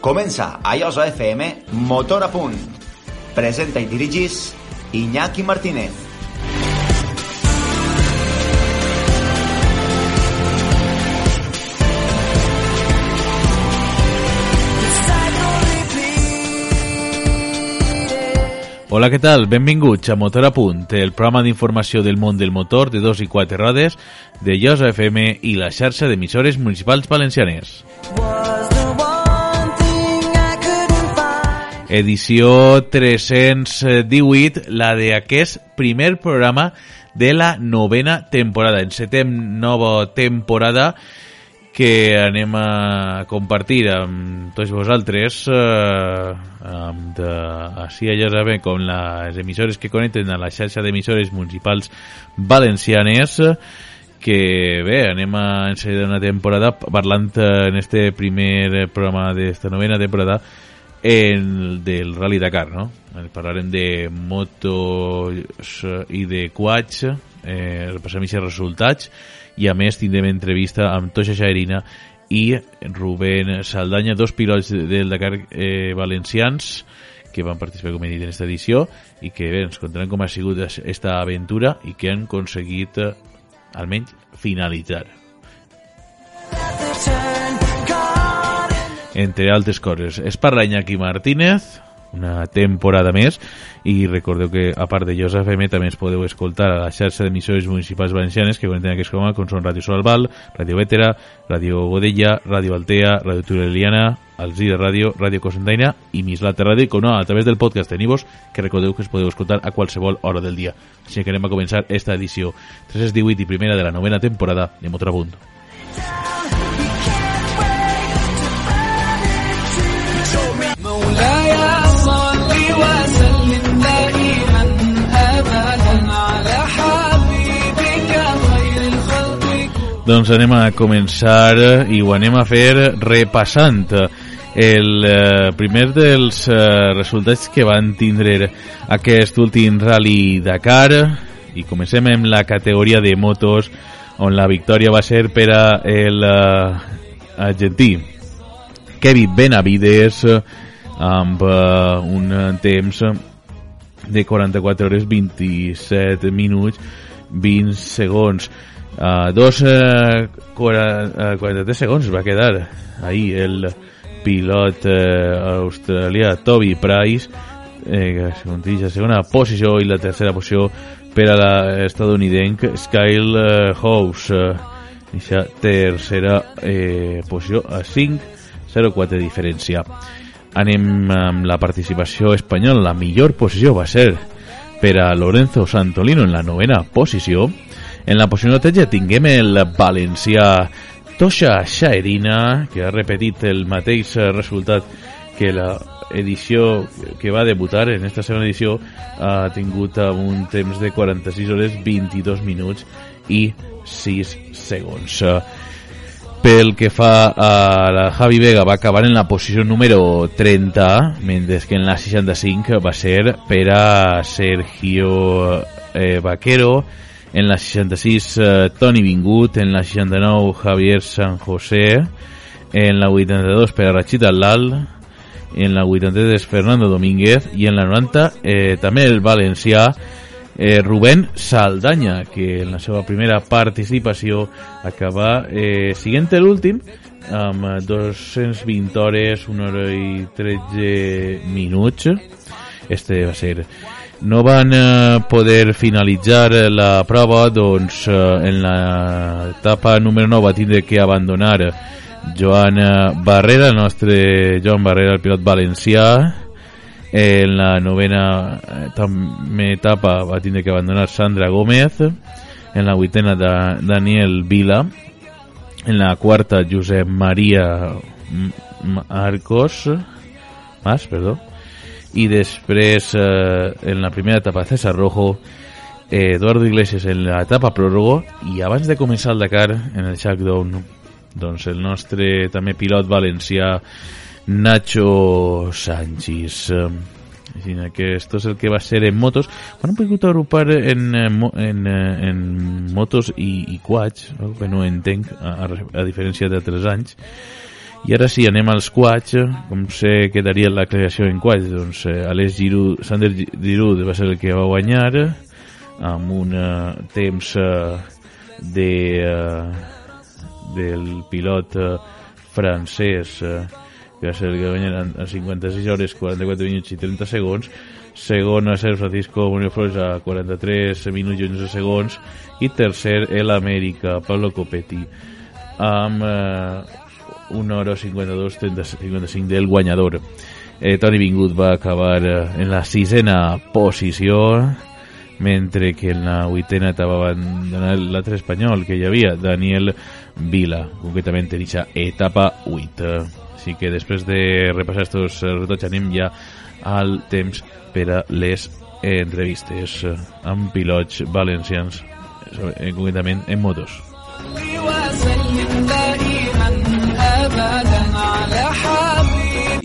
Comença a Iosa FM Motor a punt. Presenta i dirigis Iñaki Martínez. Hola, què tal? Benvinguts a Motor a Punt, el programa d'informació del món del motor de dos i quatre rodes de Llosa FM i la xarxa d'emissores municipals valencianes. Edició 318, la d'aquest primer programa de la novena temporada. Encetem nova temporada que anem a compartir amb tots vosaltres eh, amb de, així allò saber com les emissores que connecten a la xarxa d'emissores municipals valencianes que bé, anem a encetar una temporada parlant en este primer programa d'esta novena temporada en, del Rally Dakar, no? Parlarem de motos i de quads, eh, repassem aquests resultats i a més tindrem entrevista amb Toixa Xaerina i Rubén Saldanya, dos pilots del Dakar eh, valencians que van participar, com he dit, en aquesta edició i que bé, ens contaran com ha sigut aquesta aventura i que han aconseguit eh, almenys finalitzar. Entre altres coses. Es parla Iñaki Martínez, una temporada més i recordeu que a part de Llosa FM també ens podeu escoltar a la xarxa d'emissores municipals valencianes que connecten aquest programa com són Ràdio Solval, Ràdio Vétera, Ràdio Godella, Ràdio Altea, Ràdio Tureliana, Alzira Ràdio, Ràdio Cosendaina i Mislata Ràdio com no, a través del podcast de Nivos que recordeu que es podeu escoltar a qualsevol hora del dia. Així que anem a començar esta edició 318 i primera de la novena temporada de Motrabunt. Doncs anem a començar i ho anem a fer repassant el eh, primer dels eh, resultats que van tindre aquest últim Rally Dakar. I comencem amb la categoria de motos on la victòria va ser per a el eh, argentí Kevin Benavides amb uh, un temps de 44 hores 27 minuts 20 segons uh, dos uh, 40, uh, 43 segons va quedar ahí el pilot uh, australià Toby Price eh, que a segona posició i la tercera posició per a l'estadounidenc Skyle uh, House uh, tercera eh, posició a 5 0,4 de diferència. Anem amb la participació espanyola. La millor posició va ser per a Lorenzo Santolino en la novena posició en la posició 13 tinguem el valencià Tosha Xaerina que ha repetit el mateix resultat que la edició que va debutar en esta segona edició ha tingut un temps de 46 hores 22 minuts i 6 segons. Pel que fa a la Javi Vega va acabar en la posició número 30 mentre que en la 65 va ser per a Sergio eh, Vaquero en la 66 eh, Toni Vingut en la 69 Javier San José en la 82 per a Rachid Allal en la 83 Fernando Domínguez i en la 90 eh, també el valencià eh, Rubén Saldaña, que en la seva primera participació acaba eh, siguent l'últim amb 220 hores, 1 hora i 13 minuts. Este va ser no van eh, poder finalitzar la prova doncs eh, en l'etapa número 9 va tindre que abandonar Joan Barrera, el nostre Joan Barrera, el pilot valencià. En la novena també etapa va tindre que abandonar Sandra Gómez. En la vuitena de Daniel Vila. En la quarta Josep Maria Marcos Mas, perdó i després eh, en la primera etapa César Rojo eh, Eduardo Iglesias en l'etapa pròrrogo i abans de començar el Dakar en el Shackdown doncs el nostre també pilot valencià Nacho Sánchez. Així que esto és el que va ser en motos. Quan han pogut agrupar en, en, en motos i, i quads, que no entenc, a, a diferència d'altres anys, I ara sí, anem als quads, com se quedaria la creació en quads, doncs eh, Alex Giroud, Sander Giroud va ser el que va guanyar amb un uh, temps uh, de, uh, del pilot uh, francès uh, que va ser el que va guanyar en, en 56 hores, 44 minuts i 30 segons. Segon a ser Francisco Muñoz Flores a 43 minuts i 11 segons. I tercer el Pablo Copetti. Amb eh, 1 hora 52 30, 55 del guanyador. Eh, Toni Vingut va acabar eh, en la sisena posició mentre que en la vuitena estava l'altre espanyol que hi havia, Daniel Vila concretament en aquesta etapa 8 així que després de repassar estos retots anem ja al temps per a les entrevistes amb pilots valencians eh, concretament en motos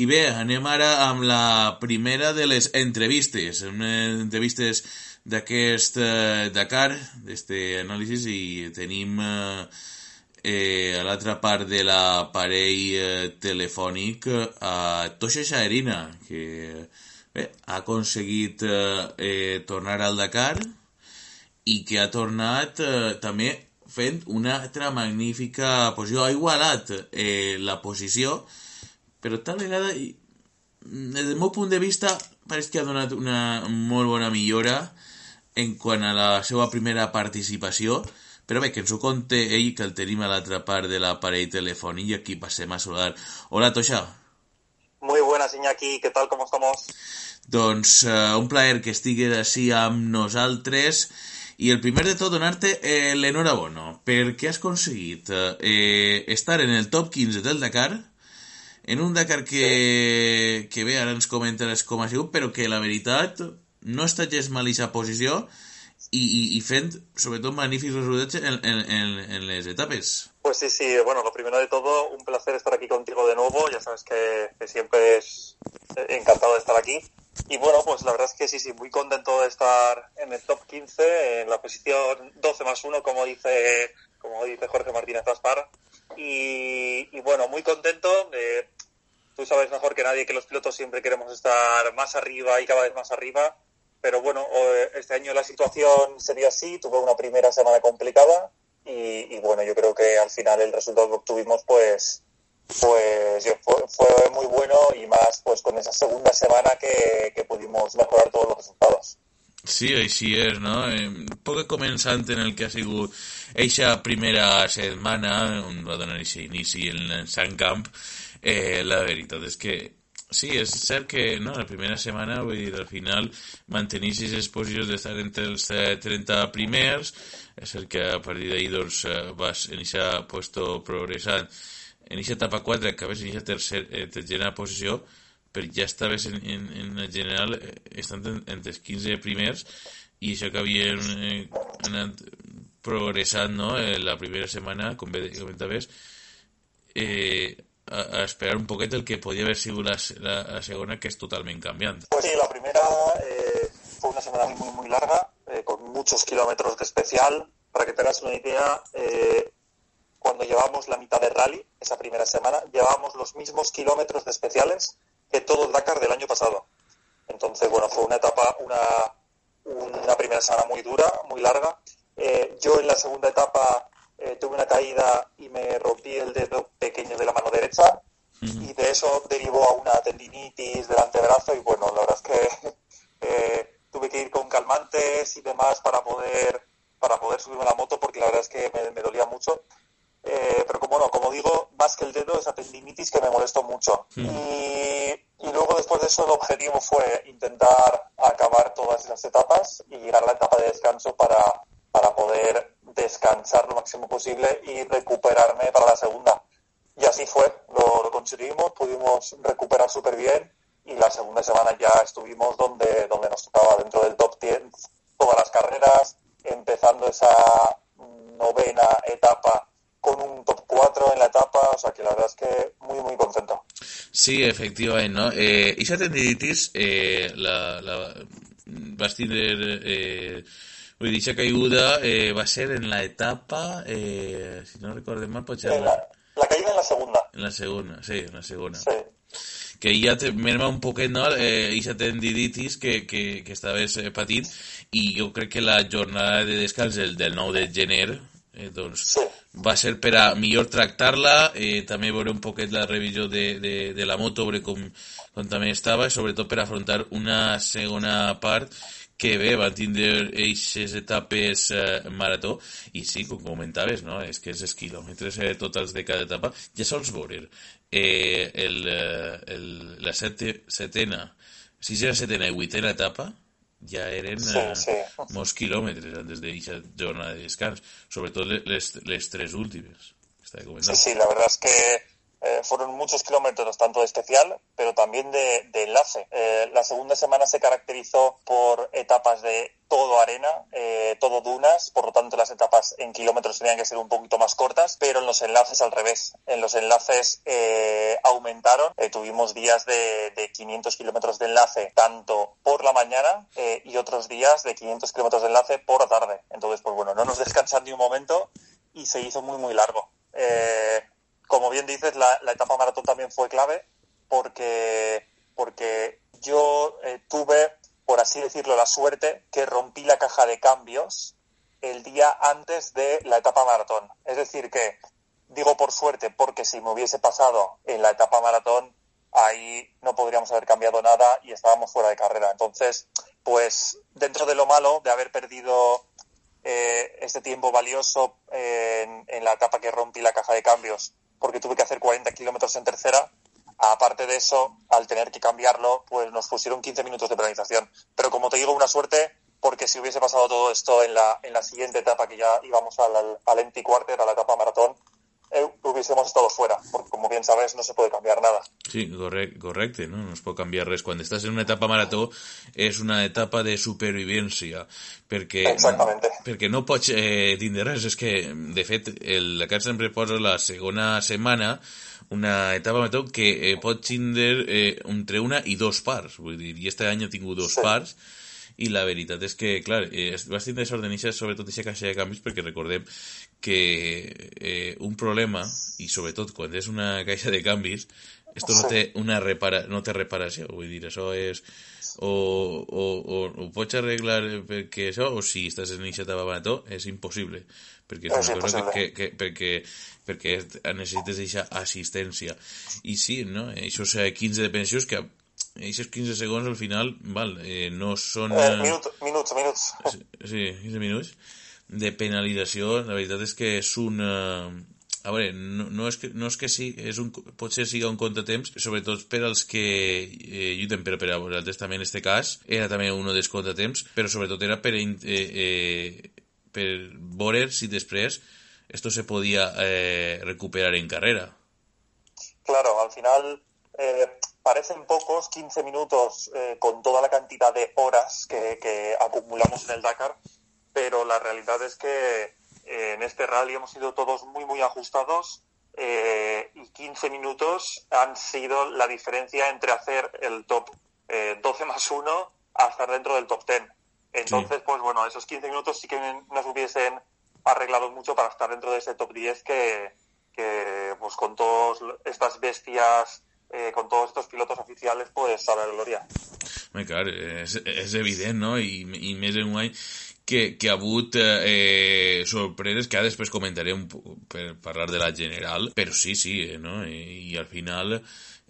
I bé, anem ara amb la primera de les entrevistes, unes entrevistes d'aquest eh, Dakar, d'aquest anàlisi, i tenim eh, eh, a l'altra part de l'aparell eh, telefònic a Tosha Shaerina, que bé, ha aconseguit eh, eh, tornar al Dakar i que ha tornat eh, també fent una altra magnífica posició. Ha igualat eh, la posició, però tal vegada, des del meu punt de vista, pareix que ha donat una molt bona millora en quant a la seva primera participació, però bé, que ens ho conte ell, que el tenim a l'altra part de l'aparell telefònic i aquí passem a saludar. Hola, Tosha. Muy buenas, Iñaki, ¿qué tal? ¿Cómo estamos? Doncs uh, un plaer que estigues així amb nosaltres i el primer de tot donar-te eh, l'enhorabona perquè has aconseguit eh, estar en el top 15 del Dakar en un Dakar que, que bé, ara ens comentaràs com ha sigut, però que la veritat no està gens mal aquesta posició i, i, i fent, sobretot, magnífics resultats en, en, en, en les etapes. Pues sí, sí, bueno, lo primero de todo, un placer estar aquí contigo de nuevo, ya sabes que, que siempre es encantado de estar aquí. Y bueno, pues la verdad es que sí, sí, muy contento de estar en el top 15, en la posición 12 más 1, como dice, como dice Jorge Martínez Aspar. Y, y bueno, muy contento. Eh, sabes mejor que nadie que los pilotos siempre queremos estar más arriba y cada vez más arriba. Pero bueno, este año la situación sería así. Tuve una primera semana complicada y, bueno, yo creo que al final el resultado que obtuvimos, pues, pues fue, fue, muy bueno y más pues con esa segunda semana que, pudimos mejorar todos los resultados. Sí, així és, no? Eh, poc començant en el que ha sigut eixa primera setmana on va en Sant Camp, eh, la veritat és que sí, és cert que no, la primera setmana, vull dir, al final mantenir aquestes posicions d'estar entre els 30 primers, és cert que a partir d'ahir doncs, vas en aquest puesto progressant en aquesta etapa 4 acabes en aquesta tercer, eh, tercera posició però ja estaves en, en, en el general eh, estant en, entre els 15 primers i això que havien eh, anat progressant no? eh, la primera setmana com bé comentaves eh, a, a esperar un poquet el que podia haver sigut la, la, la que és totalment canviant pues sí, la primera eh, fue una semana muy, muy larga eh, con muchos kilómetros de especial para que te hagas una idea eh, cuando llevamos la mitad de rally, esa primera semana, llevábamos los mismos kilómetros de especiales que todo el Dakar del año pasado. Entonces, bueno, fue una etapa, una, una primera semana muy dura, muy larga. Eh, yo en la segunda etapa eh, tuve una caída y me rompí el dedo pequeño de la mano derecha y de eso derivó a una tendinitis del antebrazo y bueno, la verdad es que eh, tuve que ir con calmantes y demás para poder para poder subirme a la moto porque la verdad es que me, me dolía mucho. Eh, pero como no, como digo, más que el dedo, esa tendinitis que me molestó mucho. Y, y, luego después de eso el objetivo fue intentar acabar todas esas etapas y llegar a la etapa de descanso para, para poder descansar lo máximo posible y recuperarme para la segunda. Y así fue, lo, lo conseguimos, pudimos recuperar súper bien y la segunda semana ya estuvimos donde, donde nos tocaba, dentro del top 10, todas las carreras, empezando esa novena etapa con un top 4 en la etapa, o sea que la verdad es que muy, muy contento. Sí, efectivament, no? Eh, Ixa tendinitis eh, la, la vas tindre... Eh, vull dir, caiguda eh, va ser en la etapa, eh, si no recordem mal, potser... Eh, la, la caída caída en la segunda. En la segunda, sí, en la segunda. Sí. que ja te merma un poquet no? eh, ixa tendinitis que, que, que estaves eh, patint i jo crec que la jornada de descans del, del 9 de gener eh, doncs, Sí. va ser per a millor tractar-la, eh, també veure un poquet la revisió de, de, de la moto, veure com, com també estava, i sobretot per afrontar una segona part que bé, van tindre eixes etapes eh, marató, i sí, com comentaves, no? és que els quilòmetres eh, totals de cada etapa, ja sols veure eh, el, eh, el, la sete, setena, sisena, setena i vuitena etapa, ja eren Sí, eh, sí. molts quilòmetres antes d'aquesta jornada de descans, sobretot les, les tres últimes. Sí, sí, la verdad es que eh, fueron muchos kilómetros, tanto de especial, pero también de, enlace. Eh, la segunda semana se caracterizó por etapas de todo arena, eh, todo dunas, por lo tanto las etapas en kilómetros tenían que ser un poquito más cortas, pero en los enlaces al revés. En los enlaces eh, aumentaron, tuvimos días de, de 500 kilómetros de enlace, tanto por la mañana y otros días de 500 kilómetros de enlace por la tarde. Entonces, pues bueno, no nos descansan ni un momento y se hizo muy, muy largo. Como bien dices, la, etapa maratón también fue clave porque, porque yo eh, tuve, por así decirlo, la suerte que rompí la caja de cambios el día antes de la etapa maratón. Es decir, que digo por suerte porque si me hubiese pasado en la etapa maratón, ahí no podríamos haber cambiado nada y estábamos fuera de carrera. Entonces, pues dentro de lo malo de haber perdido eh, este tiempo valioso eh, en la etapa que rompí la caja de cambios, porque tuve que hacer 40 kilómetros en tercera. Aparte de eso, al tener que cambiarlo, pues nos pusieron 15 minutos de penalización. Pero como te digo, una suerte, porque si hubiese pasado todo esto en la, en la siguiente etapa, que ya íbamos al, al, al empty quarter, a la etapa maratón, eh, hubiésemos estado fuera, porque como bien sabes, no se puede cambiar nada. Sí, correcte, correcte, no? no es pot canviar res. Quan estàs en una etapa marató és una etapa de supervivència, perquè, Exactamente. perquè no pots eh, tindre res. És que, de fet, el Dakar sempre posa la segona setmana una etapa marató que eh, pot tindre eh, entre una i dos parts. Vull dir, i este any ha tingut dos Sí. parts, i la veritat és que, clar, eh, vas tindre sort de néixer sobretot aquesta caixa de canvis perquè recordem que eh, un problema, i sobretot quan és una caixa de canvis, esto no té una repara, no té reparació, vull dir, això és o, o, o, o pots arreglar perquè això, o si estàs en etapa marató, és impossible, perquè és una cosa impossible. que, que, perquè, perquè necessites aquesta assistència. I sí, no? Això és 15 de pensions que aquests 15 segons al final, val, eh, no són... Eh, eh, minuto, minutos, minutos. Sí, 15 minuts de penalització, la veritat és que és un... eh, a veure, no, no, és que, no és que sí, és un, potser siga un contratemps, sobretot per als que eh, lluiten, però per a vosaltres també en este cas era també un dels contratemps, però sobretot era per, eh, eh, per veure si després esto se podia eh, recuperar en carrera. Claro, al final eh, parecen pocos 15 minutos eh, con toda la cantidad de horas que, que acumulamos en el Dakar, pero la realidad es que eh, en este rally hemos sido todos muy, muy ajustados eh, y 15 minutos han sido la diferencia entre hacer el top eh, 12 más 1 a estar dentro del top 10. Entonces, pues bueno, esos 15 minutos sí que nos hubiesen arreglado mucho para estar dentro de ese top 10 que, que pues con todas estas bestias, eh, con todos estos pilotos oficiales, pues a la gloria. Home, clar, és, és evident, no? I, i més en un any que, que ha hagut eh, sorpreses que ara després comentarem per parlar de la general, però sí, sí, eh, no? I, i al final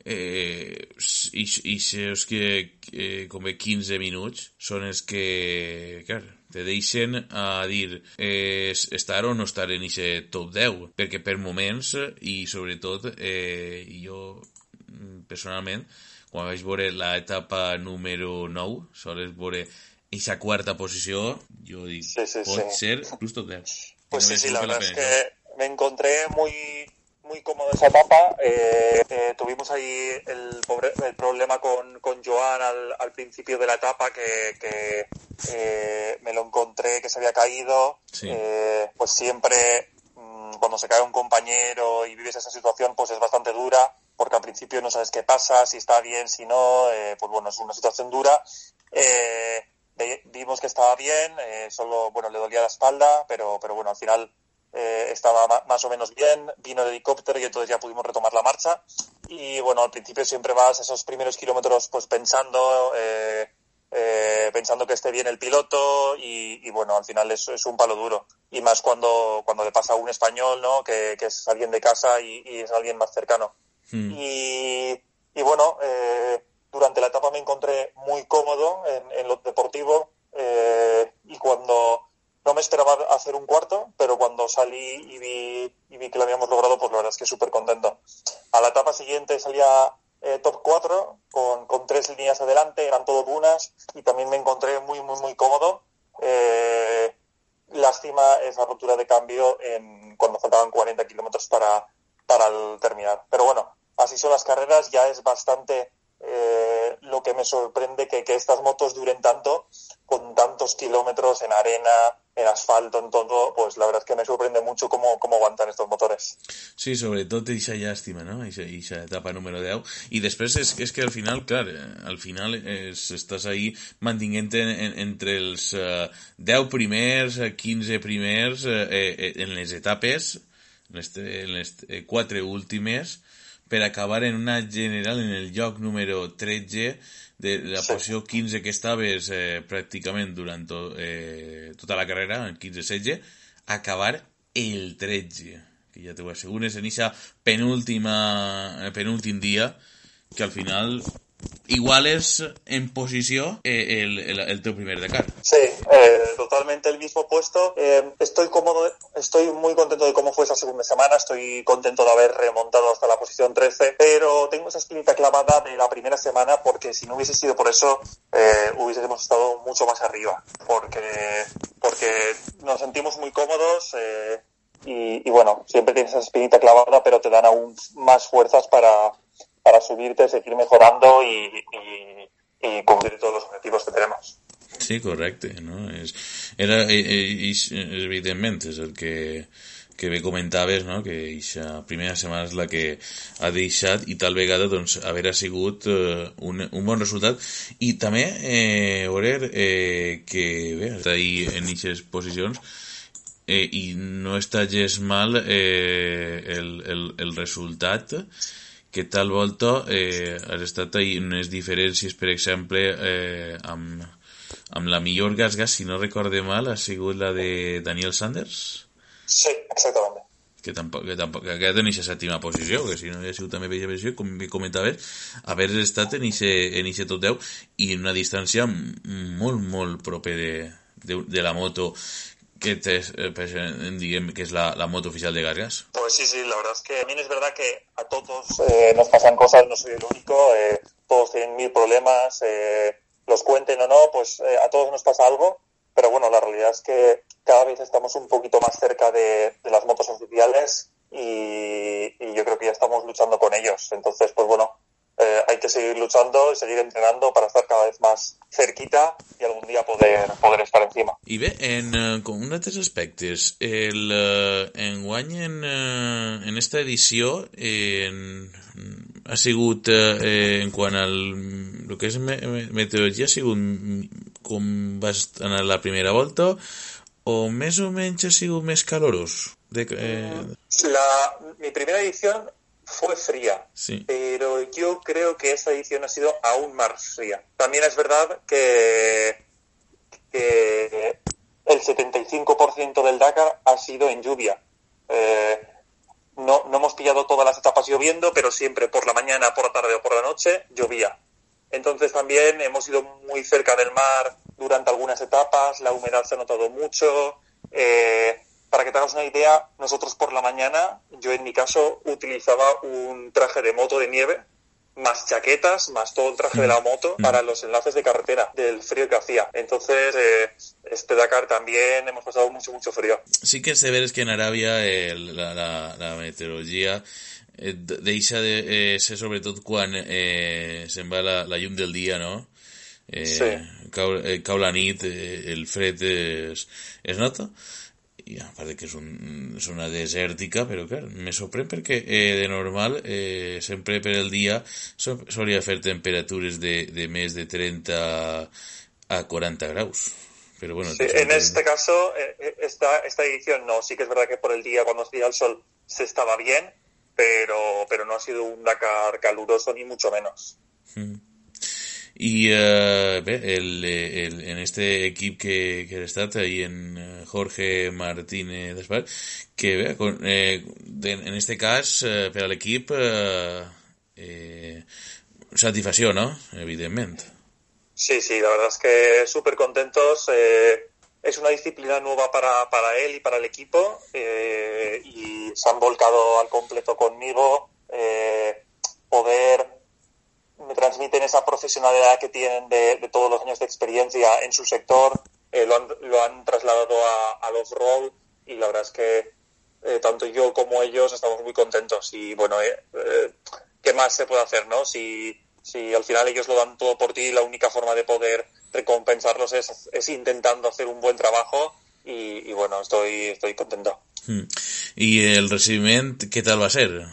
eh, i, i els que eh, com bé 15 minuts són els que, clar, te deixen a dir eh, estar o no estar en aquest top 10, perquè per moments i sobretot eh, jo mm, personalment quan vaig veure l'etapa número 9, sols veure aquesta quarta posició, jo dic, Sí, sí, pot sí. ser just top 10. Pues Que sí, sí, la verdad es que me encontré muy muy cómodo esa etapa. Eh, eh, tuvimos ahí el, pobre- el problema con, con Joan al, al principio de la etapa, que, que, eh, me lo encontré que se había caído. Sí. Pues siempre mm, cuando se cae un compañero y vives esa situación, pues es bastante dura, porque al principio no sabes qué pasa, si está bien, si no, eh, pues bueno, es una situación dura. Eh, vimos que estaba bien, eh, solo, bueno, le dolía la espalda, pero, pero bueno, al final eh, estaba más o menos bien, vino el helicóptero y entonces ya pudimos retomar la marcha. Y bueno, al principio siempre vas esos primeros kilómetros pues pensando, eh, eh, pensando que esté bien el piloto y, bueno, al final es, es, un palo duro. Y más cuando, cuando le pasa a un español, ¿no? Que, que es alguien de casa y, y es alguien más cercano. Hmm. Y, y, bueno, durante la etapa me encontré muy cómodo en, en lo deportivo y cuando no me esperaba hacer un cuarto, pero cuando salí y vi, y vi que lo habíamos logrado, pues la verdad es que súper contento. A la etapa siguiente salía eh, top 4 con, con, tres líneas adelante, eran todo buenas y también me encontré muy, muy, muy cómodo. Eh, lástima esa ruptura de cambio en, cuando faltaban 40 kilómetros para, para el terminar. Pero bueno, así son las carreras, ya es bastante eh, lo que me sorprende que, que estas motos duren tanto, con tantos kilómetros en arena, en asfalto, en todo, pues la verdad es que me sorprende mucho cómo, cómo aguantan estos motores. Sí, sobre todo esa lástima, ¿no? Esa, etapa número 10. Y después es, es que al final, claro, al final es, estás ahí manteniendo en, entre los uh, 10 primers, 15 primers, eh, eh, en las etapas, en este, en este, quatre últimes, per acabar en una general en el lloc número 13 de la sí. posició 15 que estaves eh, pràcticament durant to, eh, tota la carrera, el 15-16, acabar el 13, que ja t'ho asseguro, és en aquesta penúltima, eh, penúltim dia, que al final igual es en posición eh, el, el, el, teu primer Dakar. Sí, eh, totalmente el mismo puesto. Eh, estoy cómodo, estoy muy contento de cómo fue esa segunda semana, estoy contento de haber remontado hasta la posición 13, pero tengo esa espinita clavada de la primera semana porque si no hubiese sido por eso, eh, hubiésemos estado mucho más arriba, porque, porque nos sentimos muy cómodos. Eh, y, y bueno, siempre tienes esa espinita clavada, pero te dan aún más fuerzas para, para subirte, seguir mejorando y, y, y cumplir todos los objetivos que tenemos. Sí, correcte, no? És, era, és, evidentment, és el que, que bé comentaves, no? que aquesta primera setmana és la que ha deixat i tal vegada doncs, haver sigut eh, un, un bon resultat i també eh, veure eh, que bé, està ahí en aquestes posicions eh, i no està gens mal eh, el, el, el resultat que tal volta eh, has estat ahí unes diferències, per exemple, eh, amb, amb la millor gas-gas, si no recorde mal, ha sigut la de Daniel Sanders? Sí, exactament. Que tampoc, que tampoc que ha quedat en aquesta sèptima posició, que si no hagués sigut també bella posició, com comentaves, haver estat en aquest top 10 i en una distància molt, molt proper de, de, de la moto que te, eh, pues, que es la, la, moto oficial de Gargas. Pues sí, sí, la verdad es que a mí es verdad que a todos eh, nos pasan cosas, no soy el único, eh, todos tienen mil problemas, eh, los cuenten o no, pues eh, a todos nos pasa algo, pero bueno, la realidad es que cada vez estamos un poquito más cerca de, de las motos oficiales y, y yo creo que ya estamos luchando con ellos. Entonces, pues bueno, eh, hay que seguir luchando y seguir entrenando para estar cada vez más cerquita y algún día poder, poder estar encima. I bé, en, uh, con un altres aspectes, el, uh, en guany en, uh, en esta edició en, ha sigut eh, en quant al el que és me, meteorologia ha sigut com vas anar la primera volta o més o menys ha sigut més calorós? De, eh... la, mi primera edición fue fría, sí. pero yo creo que esta edición ha sido aún más fría. También es verdad que, que el 75% del Dakar ha sido en lluvia. Eh, no, no hemos pillado todas las etapas lloviendo, pero siempre por la mañana, por la tarde o por la noche llovía. Entonces también hemos ido muy cerca del mar durante algunas etapas, la humedad se ha notado mucho. Eh, para que te hagas una idea, nosotros por la mañana, yo en mi caso utilizaba un traje de moto de nieve, más chaquetas, más todo el traje de la moto para los enlaces de carretera, del frío que hacía. Entonces, eh, este Dakar también hemos pasado mucho, mucho frío. Sí que se ve es que en Arabia el, la, la, la meteorologia eh, deixa de eh, ser sobretot quan eh, se'n va la, la llum del dia, no? Eh, sí. cau, eh, cau la nit, eh, el fred es, es nota i a part que és, un, una desèrtica, però clar, me sorprèn perquè eh, de normal eh, sempre per el dia solia fer temperatures de, de més de 30 a 40 graus Pero bueno, Sí, en este caso, eh, eh, esta, esta edición no, sí que es verdad que por el día cuando hacía el sol se estaba bien, pero, pero no ha sido un Dakar caluroso ni mucho menos. Mm. Eh, bé, el, el, en este equip que, estat ahí en eh, Jorge Martínez Espar, que bé, con, eh, en este cas eh, per a l'equip eh, eh, satisfacció, ¿no? Evidentment. Sí, sí, la verdad es que súper contentos. Eh, es una disciplina nueva para, para él y para el equipo eh, y se han volcado al completo conmigo. Eh, poder me transmiten esa profesionalidad que tienen de, de, todos los años de experiencia en su sector, eh, lo, han, lo, han, trasladado a, al off-road y la verdad es que eh, tanto yo como ellos estamos muy contentos y bueno, eh, ¿qué más se puede hacer, no? Si, si al final ellos lo dan todo por ti, la única forma de poder recompensarlos es, es intentando hacer un buen trabajo y, y bueno, estoy, estoy contento. Hmm. ¿Y el recibimiento qué tal va a ser?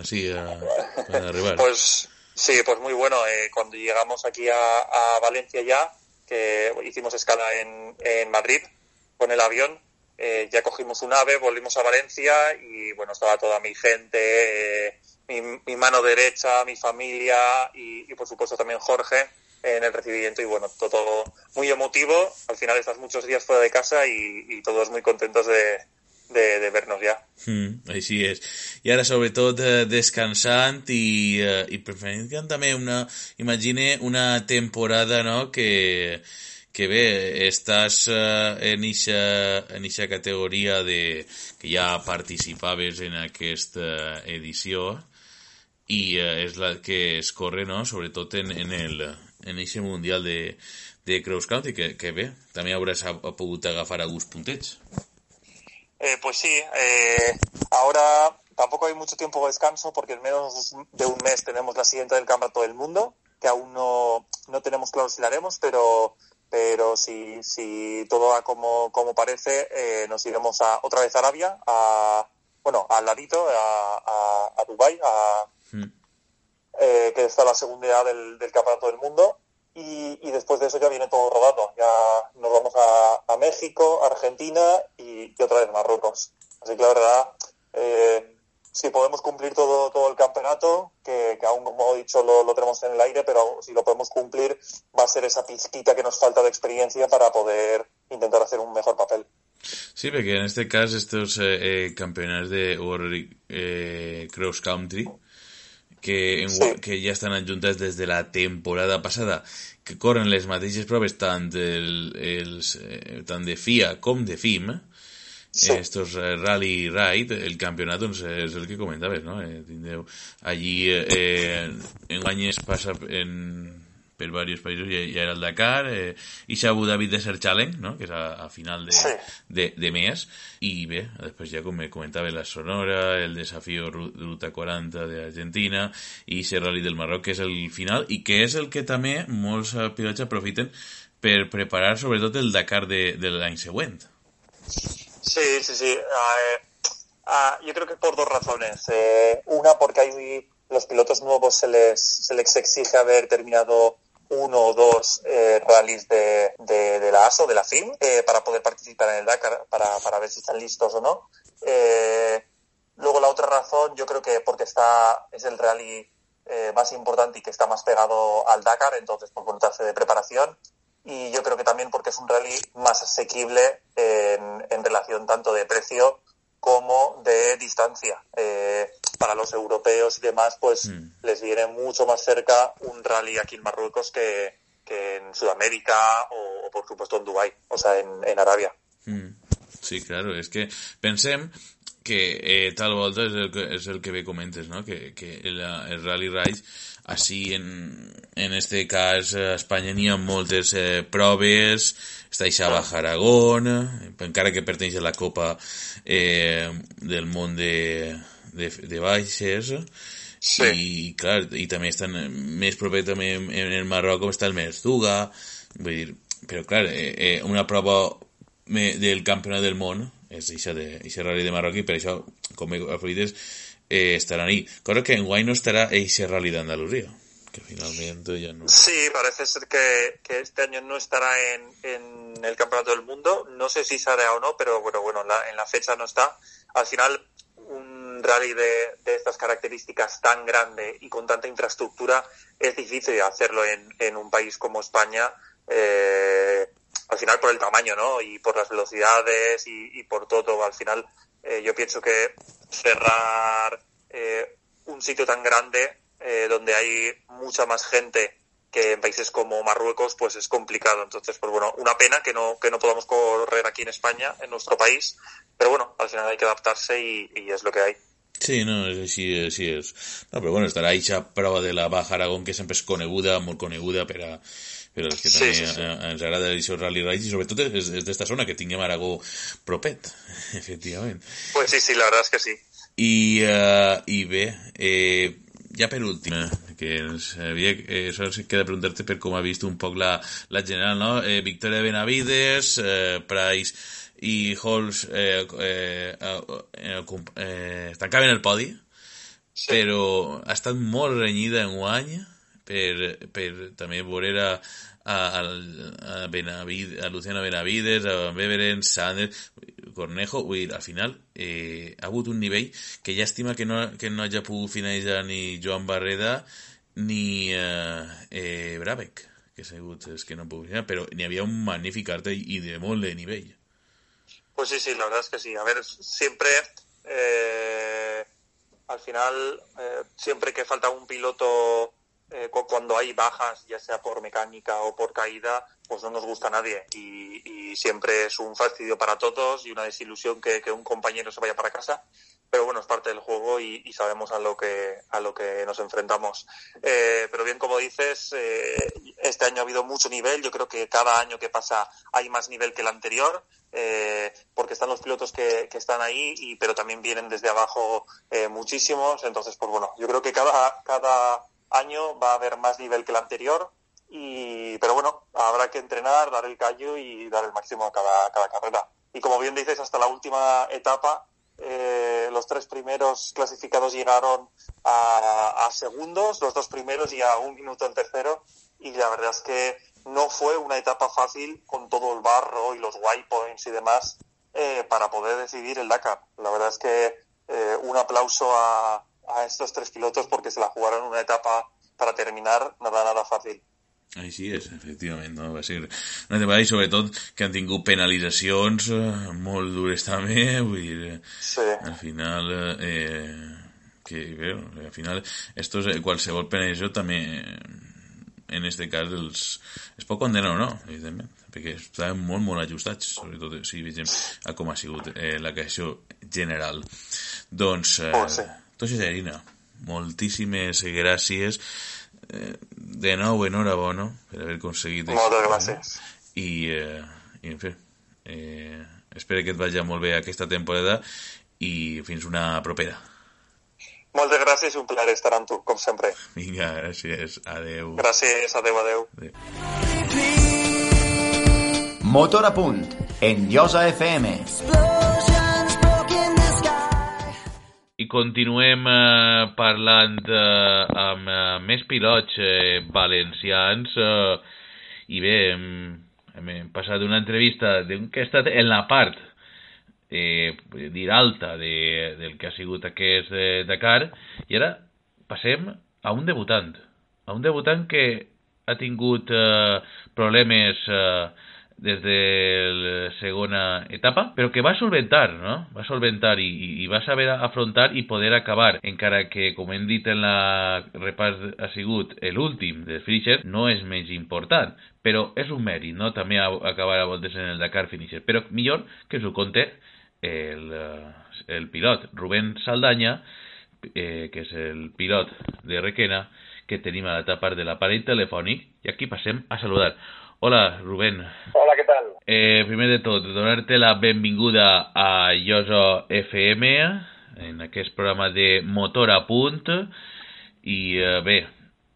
Así, a, arribar. Pues Sí, pues muy bueno. Eh, cuando llegamos aquí a, a, Valencia ya, que hicimos escala en, en Madrid con el avión, eh, ya cogimos un ave, volvimos a Valencia y bueno, estaba toda mi gente, eh, mi, mi, mano derecha, mi familia y, y, por supuesto también Jorge en el recibimiento y bueno, todo muy emotivo. Al final estás muchos días fuera de casa y, y todos muy contentos de, de, de vernos ja. Mm, així és. I ara, sobretot, eh, descansant i, eh, i preferint també una, imagine una temporada, no?, que, que bé, estàs eh, en eixa, en eixa categoria de, que ja participaves en aquesta edició i eh, és la que es corre, no?, sobretot en, en el en eixe mundial de, de cross country, que, que bé, també hauràs pogut agafar alguns puntets. Eh, pues sí, eh, ahora tampoco hay mucho tiempo de descanso porque en menos de un mes tenemos la siguiente del Campeonato del Mundo, que aún no, no tenemos claro si la haremos, pero, pero si, si todo va como, como parece, eh, nos iremos a, otra vez a Arabia, a, bueno, al ladito, a, a, a Dubái, a, mm. eh, que está la segunda edad del, del Campeonato del Mundo. Y, y, después de eso ya viene todo rodando. Ya nos vamos a, México, Argentina y, otra vez Marruecos. Así que la verdad, eh, si podemos cumplir todo, todo el campeonato, que, que aún como he dicho lo, tenemos en el aire, pero si lo podemos cumplir va a ser esa pizquita que nos falta de experiencia para poder intentar hacer un mejor papel. Sí, porque en este caso estos eh, eh, campeonatos de eh, Cross Country que, en, sí. que ja estan adjuntats des de la temporada passada, que corren les mateixes proves tant, el, els, eh, tant de FIA com de FIM, sí. estos eh, Rally Ride, el campionat doncs, és el que comentaves, no? Eh, tindreu allí eh, en any es passa en per varios països, ja, ja era el Dakar, eh, i Abu Dhabi Desert Challenge, no? que és a, a final de, sí. de, de mes, i bé, després ja com me comentava la Sonora, el desafío Ruta 40 d'Argentina, i ese Rally del Marroc, que és el final, i que és el que també molts pilots aprofiten per preparar sobretot el Dakar de, de l'any següent. Sí, sí, sí. Uh, uh, yo creo que por dos razones. Eh, una, porque hay los pilotos nuevos se les, se les exige haber terminado uno o dos eh, rallies de, de, de, la ASO, de la FIM, eh, para poder participar en el Dakar, para, para ver si están listos o no. Eh, luego la otra razón, yo creo que porque está, es el rally eh, más importante y que está más pegado al Dakar, entonces por contarse de preparación. Y yo creo que también porque es un rally más asequible en, en relación tanto de precio como de distancia. Eh, para los europeos y demás, pues mm. les viene mucho más cerca un rally aquí en Marruecos que, que en Sudamérica o, o, por supuesto en Dubai, o sea, en, en Arabia. Mm. Sí, claro, es que pensem que eh, tal volta és el, que, és el que bé comentes, no? que, que el, el Rally Ride així en, en este cas a Espanya n'hi ha moltes eh, proves està això a Aragón encara que pertany a la Copa eh, del món de, de, de baixes sí. i clar, i també estan més proper també en, el Marroc com està el Merzuga vull dir, però clar eh, eh, una prova del campionat del món és això de, això rally de Marroc i per això com he eh, estaran ahí. Cosa que en guany no estarà eixe rally d'Andalusia. Sí, parece ser que, este año no estará en, el Campeonato del Mundo. No sé si saldrá o no, pero bueno, bueno, en la, en la fecha no está. Al final, un rally de, estas características tan grande y con tanta infraestructura es difícil hacerlo en, un país como España. Eh, al final por el tamaño, ¿no? Y por las velocidades y, y por todo. Al final, eh, yo pienso que cerrar eh, un sitio tan grande eh, donde hay mucha más gente que en países como Marruecos pues es complicado entonces pues bueno una pena que no que no podamos correr aquí en España en nuestro país pero bueno al final hay que adaptarse y, y es lo que hay Sí, no, així, així és. No, però bueno, estarà eixa prova de la Baja Aragón, que sempre és coneguda, molt coneguda per a, per als que sí, també sí, sí. ens agrada Rally Ride i sobretot és, és d'esta zona que tinguem Aragó propet, efectivament. Pues sí, sí, la verdad es que sí. I, uh, i bé, eh, ja per últim, que ens havia, eh, això ens queda preguntar-te per com ha vist un poc la, la general, no? Eh, Victoria Benavides, eh, Price i Halls eh, eh, eh, eh, tancaven el podi, sí. però ha estat molt renyida en guany per, per també veure a, a, a, Benavides, a Luciano Benavides, a Beveren, Sanders, Cornejo, al final eh, ha hagut un nivell que llàstima que no, que no hagi pogut finalitzar ni Joan Barreda ni eh, eh, Brabec, que ha sigut és que no puc finalitzar, però n'hi havia un magnífic arte i de molt de nivell. Pues sí, sí, la verdad es que sí. A ver, siempre, eh, al final, eh, siempre que falta un piloto eh, cuando hay bajas, ya sea por mecánica o por caída, pues no nos gusta a nadie. Y, siempre es un fastidio para todos y una desilusión que, un compañero se vaya para casa. Pero bueno, es parte del juego y, y sabemos a lo que, a lo que nos enfrentamos. Eh, pero bien, como dices, eh, este año ha habido mucho nivel. Yo creo que cada año que pasa hay más nivel que el anterior. Eh, porque están los pilotos que, que están ahí, y, pero también vienen desde abajo eh, muchísimos. Entonces, pues bueno, yo creo que cada, cada año va a haber más nivel que el anterior. Y, pero bueno, habrá que entrenar, dar el callo y dar el máximo a cada, cada carrera. Y como bien dices, hasta la última etapa, eh, los tres primeros clasificados llegaron a, a, segundos, los dos primeros y a un minuto el tercero. Y la verdad es que no fue una etapa fácil con todo el barro y los white points y demás eh, para poder decidir el Dakar. La verdad es que eh, un aplauso a, a estos tres pilotos porque se la jugaron una etapa para terminar nada, nada fàcil. Així és, efectivament, no? va ser una temporada i sobretot que han tingut penalitzacions eh, molt dures també, vull dir, sí. al final eh, que bé, al final estos, qualsevol penalització també en este cas els, es pot condenar o no, evidentment, perquè estaven molt, molt ajustats, sobretot si vegem a com ha sigut eh, la queixa general. Doncs, eh, oh, sí Entonces, Irina, moltíssimes gràcies. Eh, de nou, enhorabona per haver aconseguit Moltes gràcies. I, eh, i en fi, eh, espero que et vagi molt bé aquesta temporada i fins una propera. Moltes gràcies un plaer estar amb tu, com sempre. Vinga, gràcies. Adeu. Gràcies, adeu, adeu. adeu. Motor a punt, en Llosa FM. I continuem eh, parlant eh, amb eh, més pilots eh, valencians eh, i bé, hem, hem passat una entrevista d'un que ha estat en la part eh, dir alta de, del que ha sigut aquest eh, Dakar i ara passem a un debutant a un debutant que ha tingut eh, problemes eh, des de la segona etapa, però que va solventar, no? Va solventar i, i va saber afrontar i poder acabar, encara que, com hem dit en la repàs ha sigut l'últim del finisher, no és menys important, però és un mèrit, no? També acabar a voltes en el Dakar finisher, però millor que s'ho conte el, el pilot Rubén Saldaña, eh, que és el pilot de Requena, que tenim a l'etapa de l'aparell telefònic, i aquí passem a saludar. Hola, Rubén. Hola, què tal? Eh, primer de tot, donar-te la benvinguda a Yoso FM, en aquest programa de Motor a punt, i eh, bé,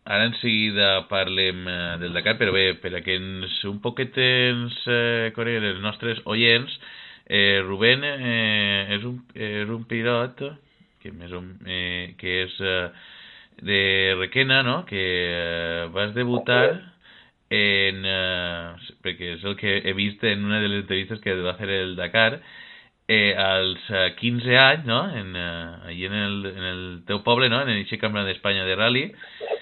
ara en seguida parlem eh, del Dakar, però bé, per a que ens, un poquet ens eh, coneguin els nostres oients, eh, Rubén eh, és, un, és un pilot que, més o, eh, que és... Eh, de Requena, no?, que eh, vas debutar en... Eh, perquè és el que he vist en una de les entrevistes que va fer el Dakar, eh, als 15 anys, no?, en, eh, allí en el, en el teu poble, no?, en el Campionat d'Espanya de rally,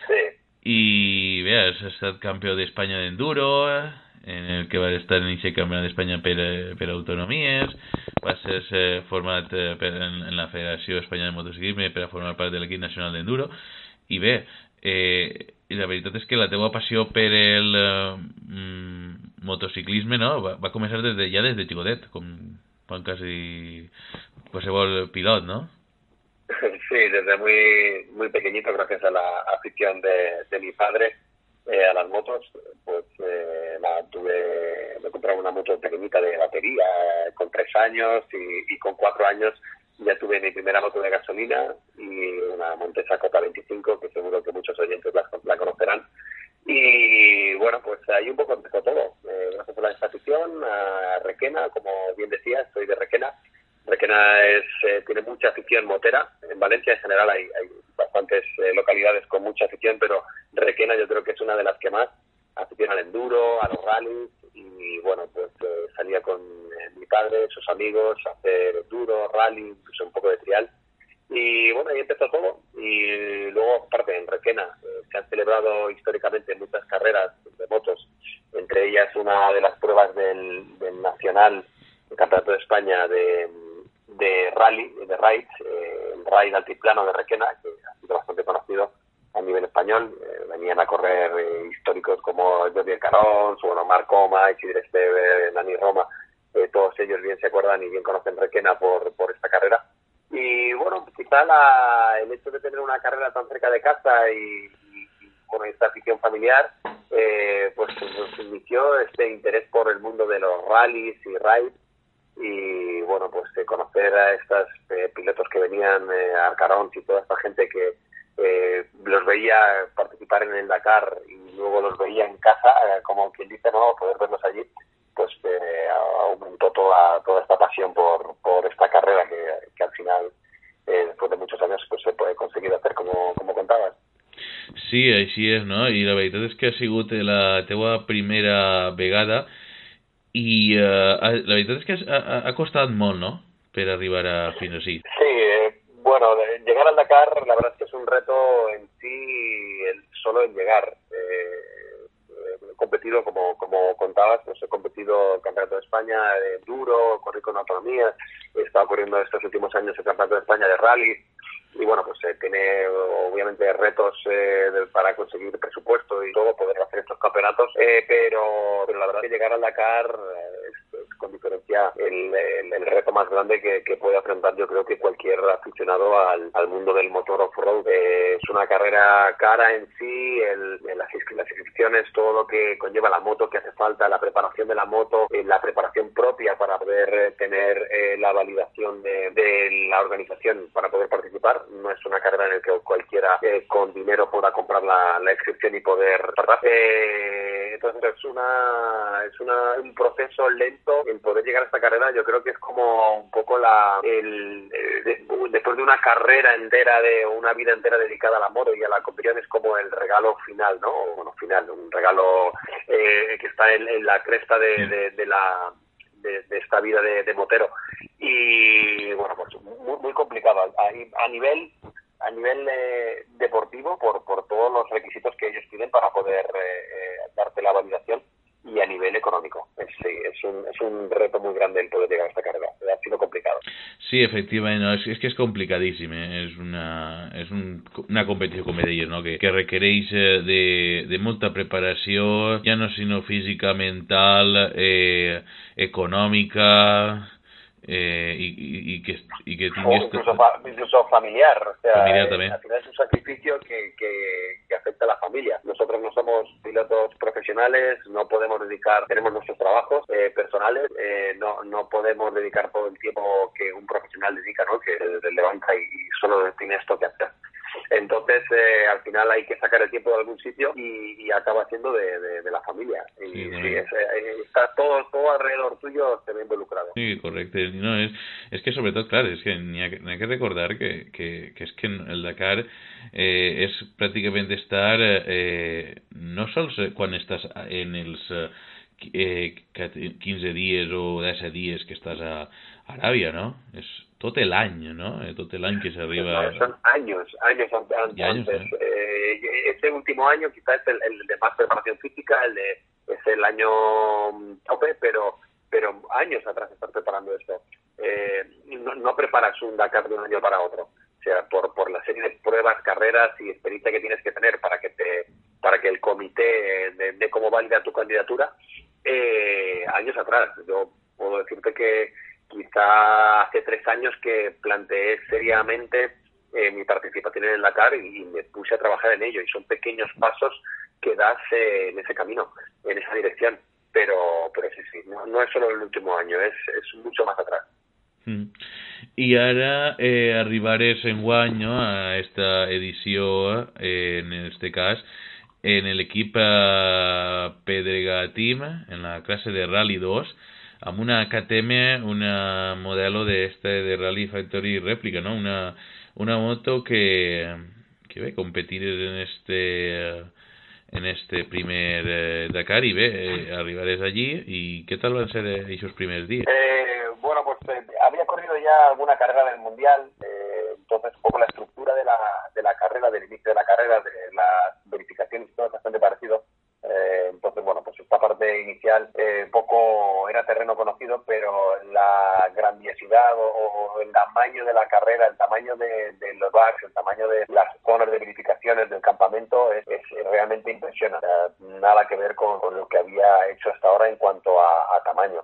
Sí, i bé, has estat campió d'Espanya d'enduro, en el que vas estar en aquest campionat d'Espanya per, eh, per autonomies, vas ser eh, format eh, per, en, en la Federació Espanyola de Motociclisme per a formar part de l'equip nacional d'enduro, i bé, eh, la veritat és que la teva passió per el eh, mm, motociclisme no? va, va començar des de, ja des de xicotet, com quan quasi qualsevol pilot, ¿no? Sí, desde muy muy pequeñito, gracias a la afición de, de mi padre eh, a las motos, pues eh, nada, tuve, me compré una moto pequeñita de batería eh, con tres años y con cuatro años ya tuve mi primera moto de gasolina y una Montesa Copa 25, que seguro que muchos oyentes la, la conocerán. Y bueno, pues ahí un poco empezó todo. Eh, gracias a la afición, a Requena, como bien decía, soy de Requena. Requena es, eh, tiene mucha afición motera. En Valencia en general hay, hay bastantes eh, localidades con mucha afición, pero Requena yo creo que es una de las que más afición al enduro, a los rallies y bueno, pues eh, salía con eh, mi padre, sus amigos, a hacer enduro, rally, incluso un poco de trial. Y bueno, ahí empezó todo. Y luego, aparte, en Requena eh, se han celebrado históricamente muchas carreras de motos, entre ellas una de las pruebas del, Nacional, el Campeonato de España de, de Rally, de Raids, eh, el Raid Altiplano de Requena, que ha sido bastante conocido a nivel español. Eh, venían a correr eh, históricos como Jordi Carón, bueno, Marco Coma, Isidre Esteve, Nani Roma, eh, todos ellos bien se acuerdan y bien conocen Requena por, por esta carrera. Y bueno, quizá la, el hecho de tener una carrera tan cerca de casa y, y, bueno, esta afición familiar, eh, pues nos inició este interés por el mundo de los rallies y rides y bueno, pues eh, conocer a estos pilotos que venían, eh, Arcarón y toda esta gente que eh, los veía participar en el Dakar y luego los veía en casa, eh, como quien dice, no, poder verlos allí, pues eh, aumentó toda, toda esta pasión por, por esta carrera que, que al final, eh, después de muchos años, pues se puede conseguir hacer como, como contabas. Sí, així és, no? I la veritat és que ha sigut la teua primera vegada i eh, la veritat és que ha, ha, costat molt, no?, per arribar a fins així. Sí, bueno, llegar al Dakar, la verdad es que es un reto en sí, el, solo en llegar. Eh, eh, he competido, como, como contabas, pues he competido en Campeonato de España de duro, corrí con autonomía, he estado corriendo estos últimos años el Campeonato de España de rally, y bueno, pues eh, tiene obviamente retos eh, de- para conseguir presupuesto y todo, poder hacer estos campeonatos, eh, pero, pero la verdad que llegar al Dakar eh, es, es con diferencia el, reto más grande que, puede afrontar yo creo que cualquier aficionado al, mundo del motor off-road. Eh, es una carrera cara en sí, el, las, inscri- las inscripciones, todo lo que conlleva la moto que hace falta, la preparación de la moto, eh, la preparación propia para poder eh, tener eh, la validación de, la organización para poder participar. No es una carrera en la que cualquiera con dinero pueda comprar la, la inscripción y poder entonces es una es una, un proceso lento el poder llegar a esta carrera. Yo creo que es como un poco la el, eh, de- después de una carrera entera de una vida entera dedicada a la moto y a la competición es como el regalo final, ¿no? Bueno, final, un regalo eh, que está en, en la cresta de, de- de la de, de esta vida de, de motero y bueno pues muy, muy complicado a, a nivel a nivel eh, deportivo por, por todos los requisitos que ellos piden para poder eh, eh, darte la validación y a nivel económico es, sí, es, un, es reto muy grande el poder llegar a esta carrera ha sido complicado Sí, efectivament, no, és, és que és complicadíssim, eh? és, una, és un, una competició, com deies, no? que, que requereix eh, de, de molta preparació, ja no sinó física, mental, eh, econòmica, eh, i, i, i, que, i que o incluso, fa- incluso familiar, o sea, Familiar eh, también. al final es un sacrificio que, que afecta a la familia. Nosotros no somos pilotos profesionales, no podemos dedicar, tenemos nuestros trabajos eh, personales, eh, no, no podemos dedicar todo el tiempo que un profesional dedica, ¿no? que se levanta y solo tiene esto que hacer. Entonces, eh, al final hay que sacar el tiempo de algún sitio y, acaba siendo de, la familia. Y sí, eh, está todo, todo alrededor tuyo se ve involucrado. Sí, correcto. No, es, es que sobre todo, claro, es que ni hay, que, que recordar que, que, que, es que el Dakar eh, es prácticamente estar eh, no solo cuando estás en el eh, 15 días o 10 días que estás a Arabia, ¿no? Es todo el año, ¿no? Eh, todo el año que se arriba... son años, años antes. ¿eh? este último año quizás es el, de más preparación física, el de, es el año tope, pero pero años atrás estás preparando esto. no, no preparas un Dakar de un año para otro sea, por, por la serie de pruebas, carreras y experiencia que tienes que tener para que te para que el comité de, cómo valida tu candidatura, eh, años atrás. Yo puedo decirte que quizá hace tres años que planteé seriamente eh, mi participación en el Dakar y, me puse a trabajar en ello. Y son pequeños pasos que das eh, en ese camino, en esa dirección. Pero, pero sí, sí, no, no es solo el último año, es, es mucho más atrás. Mm. I ara eh, arribaré en guany a esta edició, eh, en este cas, en l'equip eh, Pedrega Team, en la classe de Rally 2, amb una KTM, una modelo de este de Rally Factory Réplica, no? Una, una moto que, que ve competir en este en este primer eh, Dakar i bé, eh, arribarés allí i què tal van ser aquests primers dies? Eh, bueno, pues eh, había corrido ya alguna carrera del Mundial, eh, entonces un poco la estructura de la, de la carrera, del inicio de la carrera, de las verificaciones, todo es bastante parecido. Eh, entonces, bueno, pues esta parte inicial eh, poco era terreno conocido, pero la grandiosidad o, el tamaño de la carrera, el tamaño de, los bars, el tamaño de las zonas de verificaciones del campamento es, realmente impresionante. nada que ver con, lo que había hecho hasta ahora en cuanto a tamaño.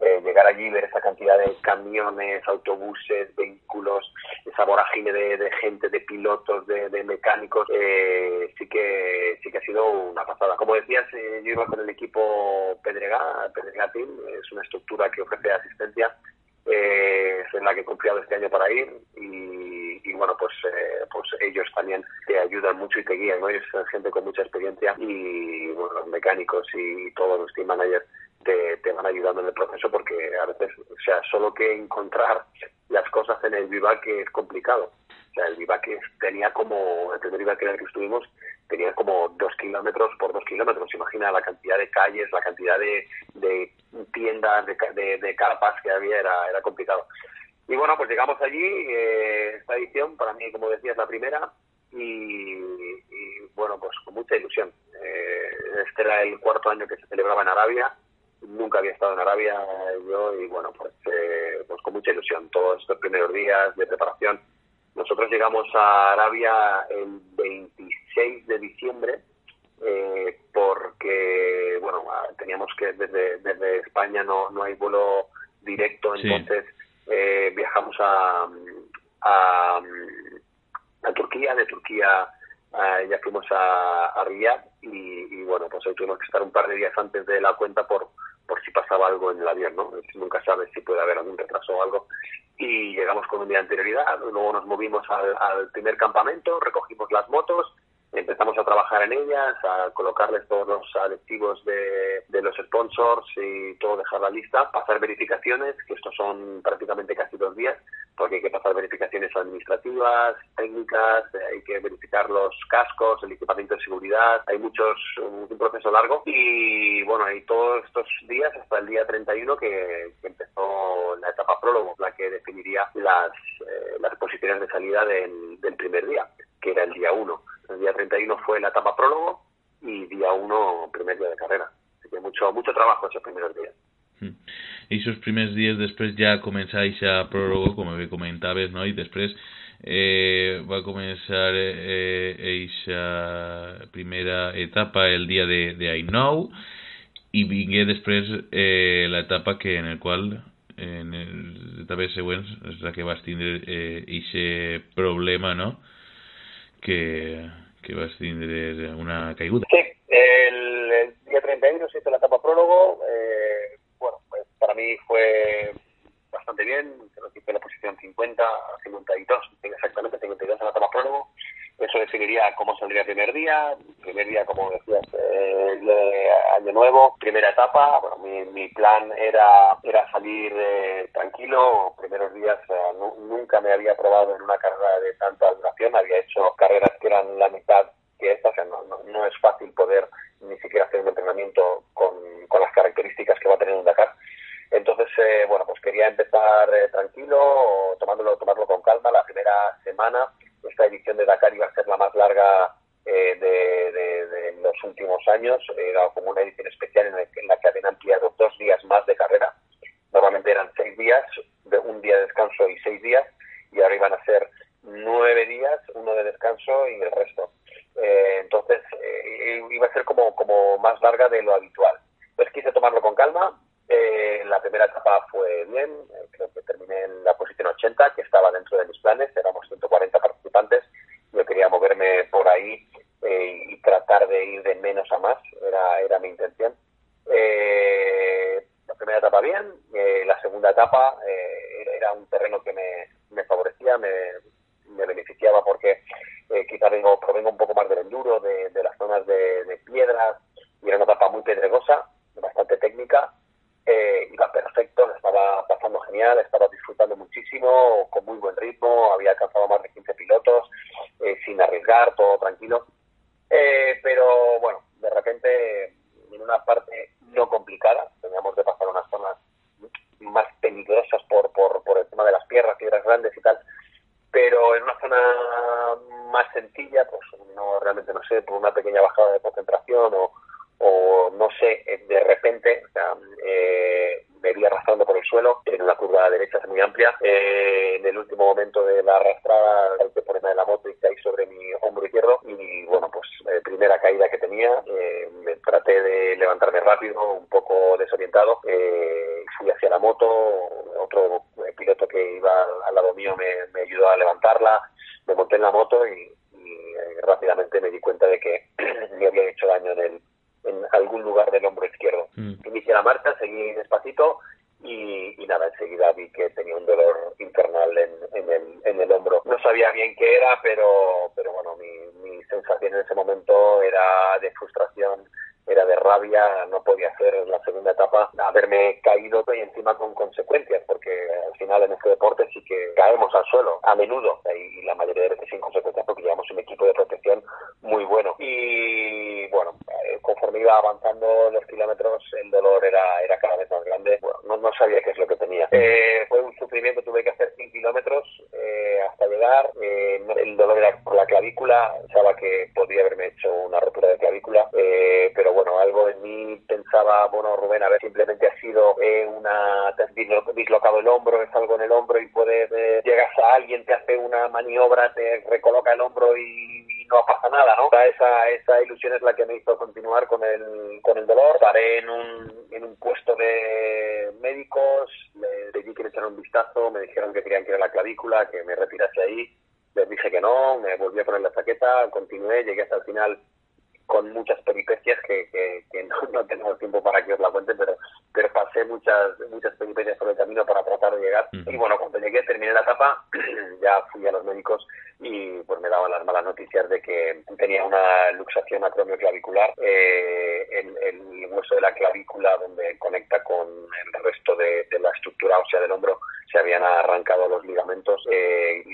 Eh, llegar allí, ver esa cantidad de camiones, autobuses, vehículos, esa vorágine de, gente, de pilotos, de, mecánicos, eh, sí que sí que ha sido una pasada. Como decías, eh, yo iba con el equipo Pedrega, Pedrega Team, es una estructura que ofrece asistencia, es en la que he confiado este año para ir y, bueno, pues pues ellos también te ayudan mucho y te guían, ¿no? Ellos son gente con mucha experiencia y bueno, los mecánicos y todos los team managers te, van ayudando en el proceso porque a veces, o sea, solo que encontrar las cosas en el vivac es complicado. O sea, el vivac tenía como, el primer vivac en el que estuvimos, tenía como dos kilómetros por dos kilómetros. Imagina la cantidad de calles, la cantidad de, de tiendas, de, de, carpas que había, era, era complicado. Y bueno, pues llegamos allí, eh, esta edición para mí, como decía, es la primera y, bueno, pues con mucha ilusión. Eh, este era el cuarto año que se celebraba en Arabia nunca había estado en Arabia yo y bueno, pues, eh, pues con mucha ilusión. Todos estos primeros días de preparación. Nosotros llegamos a Arabia el 26 de diciembre eh, porque, bueno, ah, teníamos que desde, desde España no, no hay vuelo directo, entonces eh, viajamos a, a, a Turquía, de Turquía ya fuimos a, a Riyadh y, y, bueno, pues ahí tuvimos que estar un par de días antes de la cuenta por, pasaba algo en el avión, ¿no? Nunca sabes si puede haber algún retraso o algo. Y llegamos con un día de anterioridad, luego nos movimos al, primer campamento, recogimos las motos, empezamos a trabajar en ellas, a colocarles todos los adhesivos de, de, los sponsors y todo dejar la lista, pasar verificaciones, que estos son prácticamente casi dos días, porque hay que pasar verificaciones administrativas, técnicas, eh, hay que verificar los cascos, el equipamiento de seguridad, hay muchos, un proceso largo y bueno, hay todos estos días hasta el día 31 que, que empezó la etapa prólogo, la que definiría las, eh, las posiciones de salida del, primer día, que era el día 1. El día 31 fue la etapa prólogo y día 1 primer día de carrera. Así que mucho, mucho trabajo esos primeros días. I esos primers dies després ja començar a pròlogo, com bé comentaves, no? i després eh, va començar eixa eh, primera etapa el dia de, de Ainou i vingué després eh, l'etapa que en el qual en les etapes següents és la que vas tindre eh, problema no? que, que vas tindre una caiguda. Sí, bien, creo que hice la posición 50, 52, exactamente 52 en la etapa prólogo, cómo saldría el primer día. Primer día, como decías, eh, año nuevo, primera etapa. Mi, mi plan era, era salir eh, tranquilo. Primeros días nunca me había probado en una carrera de tanta duración. Había hecho carreras que eran la mitad que esta. O sea, no, no, es fácil poder ni siquiera hacer un entrenamiento con, con las características que va a tener un Dakar. Entonces, eh, bueno, pues quería empezar eh, tranquilo, tomándolo, tomarlo con calma. La primera semana, esta edición de Dakar iba a larga eh, de, de, los últimos años. Era como una edición especial en, la que habían ampliado dos días más de carrera. Normalmente eran seis días, de un día de descanso y seis días, y ahora iban a ser nueve días, uno de descanso y el resto. entonces, iba a ser como, como más larga de lo habitual. Pues quise tomarlo con calma, eh, la primera etapa fue bien, eh, creo que terminé en la posición 80, que estaba dentro de mis planes, éramos 140 participantes, yo quería moverme por ahí eh, y tratar de ir de menos a más, era, era mi intención. Eh, la primera etapa bien, la segunda etapa era un terreno que me, me favorecía, me, me, beneficiaba porque quizá vengo, provengo un poco más del enduro, de, de las zonas de, de piedras, y era una etapa muy pedregosa, bastante técnica, eh, iba perfecto, estaba pasando genial, estaba disfrutando muchísimo, con muy buen ritmo, había alcanzado más de 15 pilotos, eh, sin arriesgar, todo tranquilo. Eh, pero bueno, de repente, en una parte no complicada, teníamos de pasar unas zonas más peligrosas por, por, por el tema de las piedras, piedras grandes y tal, pero en una zona más sencilla, pues no realmente no por una pequeña bajada de concentración o, o no sé, eh, de repente eh, me vi arrastrando por el suelo en una curva derecha muy amplia. Eh, en el último momento de la arrastrada, por encima de la moto y caí sobre mi hombro izquierdo. Y bueno, pues primera caída que tenía, me traté de levantarme rápido, un poco desorientado. fui hacia la moto, otro piloto que iba al lado mío me ayudó a levantarla, me monté en la moto y, rápidamente me di cuenta de que me había hecho daño en el en algún lugar del hombro izquierdo. Mm. Inicié la marcha, seguí despacito y, y, nada, enseguida vi que tenía un dolor infernal en, en, el, en el hombro. No sabía bien qué era, pero, pero bueno, mi, mi sensación en ese momento era de frustración era de rabia, no podía hacer en la segunda etapa haberme caído y encima con consecuencias, porque al final en este deporte sí que caemos al suelo a menudo y, la mayoría de veces sin consecuencias porque llevamos un equipo de protección muy bueno. Y bueno, eh, conforme iba avanzando los kilómetros el dolor era, era cada vez más grande. Bueno, no, no sabía qué es lo que tenía. Eh, fue un sufrimiento, tuve que hacer 100 kilómetros eh, hasta llegar. Eh, el dolor era por la clavícula, pensaba que podría haberme hecho una rotura de clavícula, eh, pero bueno, algo en mí pensaba, bueno, Rubén, a ver, simplemente ha sido eh, una, te has dislocado el hombro, es algo en el hombro y puedes, eh, llegas a alguien, te hace una maniobra, te recoloca el hombro y, no pasa nada, ¿no? Esa, esa ilusión es la que me hizo continuar con el, con el dolor. Paré en un, en un puesto de médicos, le pedí que le echaran un vistazo, me dijeron que querían que era la clavícula, que me retirase ahí. Les dije que no, me volví a poner la chaqueta, continué, llegué hasta el final con muchas peripecias que, que, no, no, tenemos tiempo para que os la cuente, pero, pero pasé muchas muchas peripecias por el camino para tratar de llegar. Y bueno, cuando llegué, terminé la etapa, ya fui a los médicos y pues me daban las malas noticias de que tenía una luxación acromioclavicular, eh, el, el, hueso de la clavícula donde conecta con el resto de, la estructura ósea del hombro, se habían arrancado los ligamentos eh,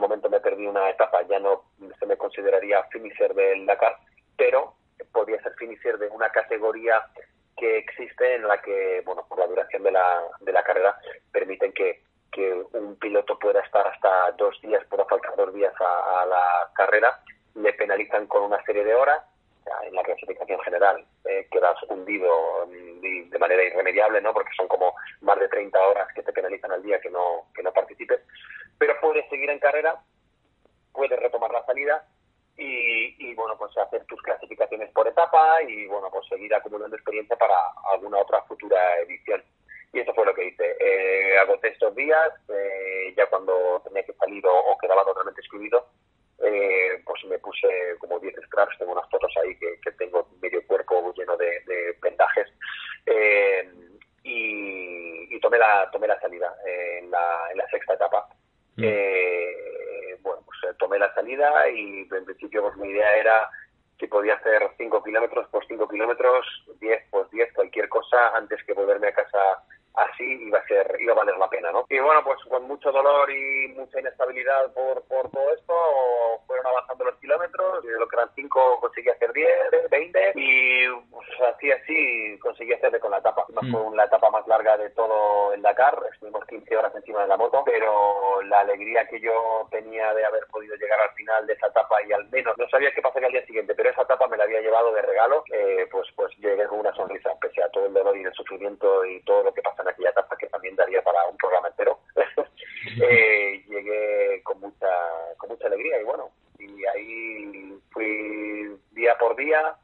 El momento me perdí una etapa, ya no se me consideraría finisher del Dakar, pero podía ser finisher de una categoría que existe en la que, bueno, por la duración de la, de la carrera, permiten que, que un piloto pueda estar hasta dos días, pueda faltar dos días a, a la carrera, le penalizan con una serie de horas en la clasificación general eh, quedas hundido mm, de manera irremediable, ¿no? Porque son como más de 30 horas que te penalizan al día que no, que no participes. Pero puedes seguir en carrera, puedes retomar la salida y, y, bueno, pues hacer tus clasificaciones por etapa y bueno, pues seguir acumulando experiencia para alguna otra futura edición. Y eso fue lo que hice. Eh, agoté estos días, eh, ya cuando tenía que salir o, o quedaba totalmente excluido, eh, pues me puse como 10 straps, tengo unas fotos ahí que, tengo medio cuerpo lleno de, de pendajes eh, y, tomé la tomé la salida en la, en la sexta etapa. Mm. Eh, bueno, pues tomé la salida y en principio pues mi idea era si podía hacer 5 kilómetros, pues 5 kilómetros, 10, pues 10, cualquier cosa antes que volverme a casa así iba a ser iba a valer la pena no y bueno pues con mucho dolor y mucha inestabilidad por, por todo esto fueron avanzando los kilómetros de lo que eran 5 conseguí hacer 10 20 y pues, así así conseguí hacerle con la etapa mm. fue la etapa más larga de todo el Dakar estuvimos 15 horas encima de la moto pero la alegría que yo tenía de haber podido llegar al final de esa etapa y al menos no sabía qué pasaría al día siguiente pero esa etapa me la había llevado de regalo eh, pues pues llegué con una sonrisa pese a todo el dolor y el sufrimiento y todo lo que pasa en aquella etapa que también daría para un programa entero, eh, llegué con mucha, con mucha alegría y bueno, y ahí fui día por día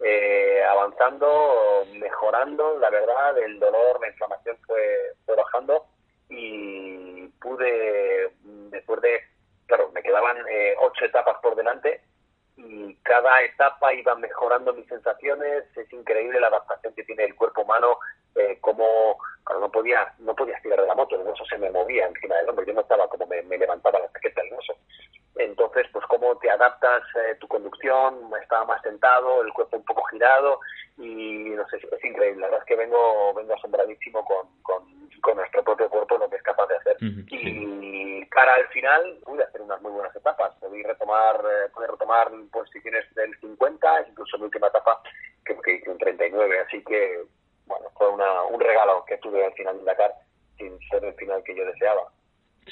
eh, avanzando, mejorando, la verdad, el dolor, la inflamación fue, fue bajando y pude, después de, claro, me quedaban eh, ocho etapas por delante y cada etapa iba mejorando mis sensaciones, es increíble la adaptación que tiene el cuerpo humano, eh, como no podía no podía tirar de la moto, el hueso se me movía encima del hombro, yo no estaba como me, levantaba la chaqueta del hueso. Entonces, pues cómo te adaptas eh, tu conducción, estaba más sentado, el cuerpo un poco girado y no sé, es increíble, la verdad es que vengo, vengo asombradísimo con, con, nuestro propio cuerpo lo que es capaz de hacer. y cara al final pude hacer unas muy buenas etapas, pude retomar, eh, pude retomar posiciones del 50, incluso la última etapa que, que hice un 39, así que bueno, fue una, un regalo que tuve al final de Dakar sin ser el final que yo deseaba.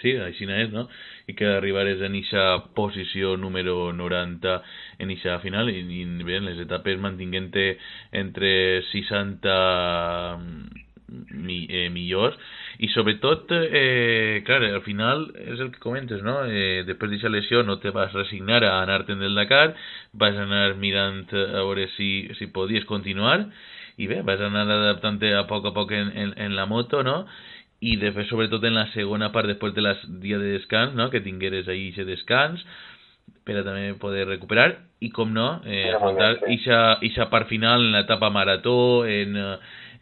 Sí, així és, no? I que arribares en eixa posició número 90 en eixa final i, i bé, les etapes mantinguent entre 60 mi, eh, millors i sobretot, eh, clar, al final és el que comentes, no? Eh, després d'aquesta lesió no te vas resignar a anar-te'n del Dakar, vas anar mirant a veure si, si podies continuar i bé, vas anar adaptant-te a poc a poc en, en, en la moto, no? I després, sobretot en la segona part, després de les dia de descans, no? Que tingueres ahí aquest descans, per a també poder recuperar i com no, eh, afrontar aquesta part final en l'etapa marató en, eh,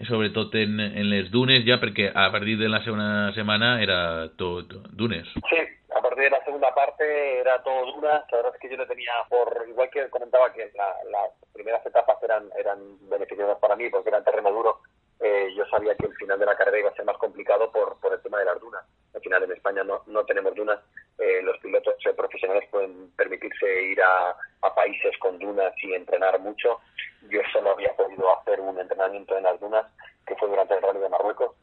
sobretot en, en les dunes ja perquè a partir de la segona setmana era tot dunes sí, a partir de la segunda parte era todo dunas la verdad es que yo no tenía por igual que comentaba que la, las primeras etapas eran, eran beneficiosas para mí porque eran terreno duro eh, yo sabía que el final de la carrera iba a ser más complicado por, por el tema de las dunas. Al final en España no, no tenemos dunas. Eh, los pilotos eh, profesionales pueden permitirse ir a, a, países con dunas y entrenar mucho. Yo solo había podido hacer un entrenamiento en las dunas, que fue durante el Rally de Marruecos.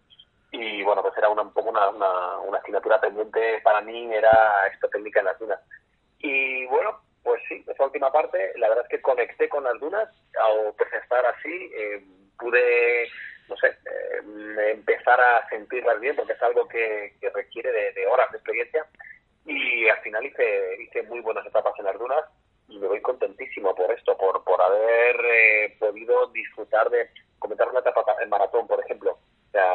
Y bueno, pues era una, un poco una, una, una asignatura pendiente para mí, era esta técnica en las dunas. Y bueno, pues sí, esa última parte, la verdad es que conecté con las dunas, al pues estar así, eh, pude no sé, eh, empezar a sentirlas bien, porque es algo que, requiere de, horas de experiencia. Y al final hice, hice muy buenas etapas en las dunas y me voy contentísimo por esto, por, por haber eh, podido disfrutar de comentar una etapa en maratón, por ejemplo. O sea,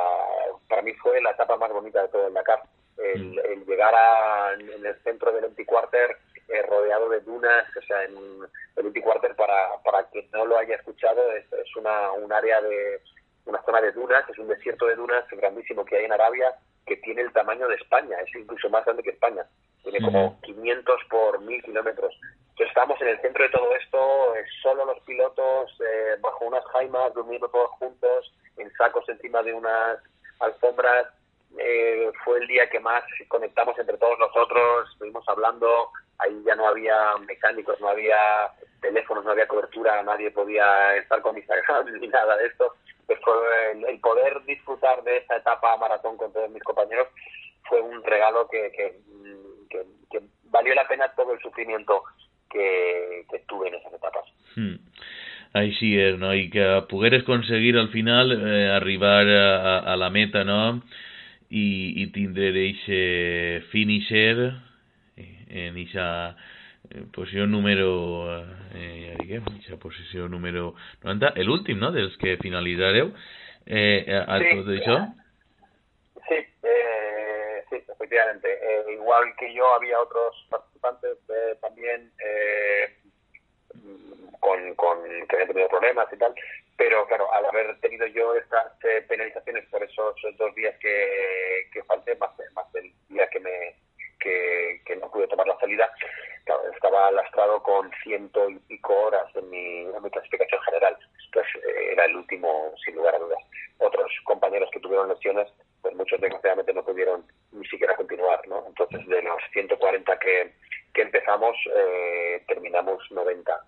para mí fue la etapa más bonita de todo el Dakar. El, mm. el llegar a, en el centro del empty quarter eh, rodeado de dunas, o sea, en el empty quarter para, para quien no lo haya escuchado es, es una, un área de una zona de dunas, es un desierto de dunas grandísimo que hay en Arabia que tiene el tamaño de España, es incluso más grande que España, tiene como 500 por 1000 kilómetros. Entonces estamos en el centro de todo esto, solo los pilotos eh, bajo unas jaimas, durmiendo todos juntos, en sacos encima de unas alfombras. Eh, fue el día que más conectamos entre todos nosotros, estuvimos hablando, ahí ya no había mecánicos, no había teléfonos, no había cobertura, nadie podía estar con Instagram ni nada de esto. Pues fue el, poder disfrutar de esta etapa maratón con todos mis compañeros fue un regalo que, que, valió la pena todo el sufrimiento que, que tuve en esas etapas. Hmm. Ahí sí es, no? Y pogueres conseguir al final eh, arribar a, a, la meta, no? I, i tindre eixe finisher eh, en eixa eh, posició número eh, ja diguem, eixa posició número 90, l'últim, no?, dels que finalitzareu eh, a sí, tot això. Sí, eh, sí, efectivamente. Eh, igual que yo, había otros participantes eh, también eh, con, con que habían tenido problemas y tal, pero claro, al haber tenido yo estas eh, penalizaciones por esos dos días que, que falté, más, más el día que me que, que no pude tomar la salida, estaba lastrado con ciento y pico horas en mi, en mi clasificación general. Entonces eh, era el último, sin lugar a dudas. Otros compañeros que tuvieron lesiones, pues muchos desgraciadamente no pudieron ni siquiera continuar, ¿no? Entonces de los 140 que, que empezamos, eh, terminamos 90.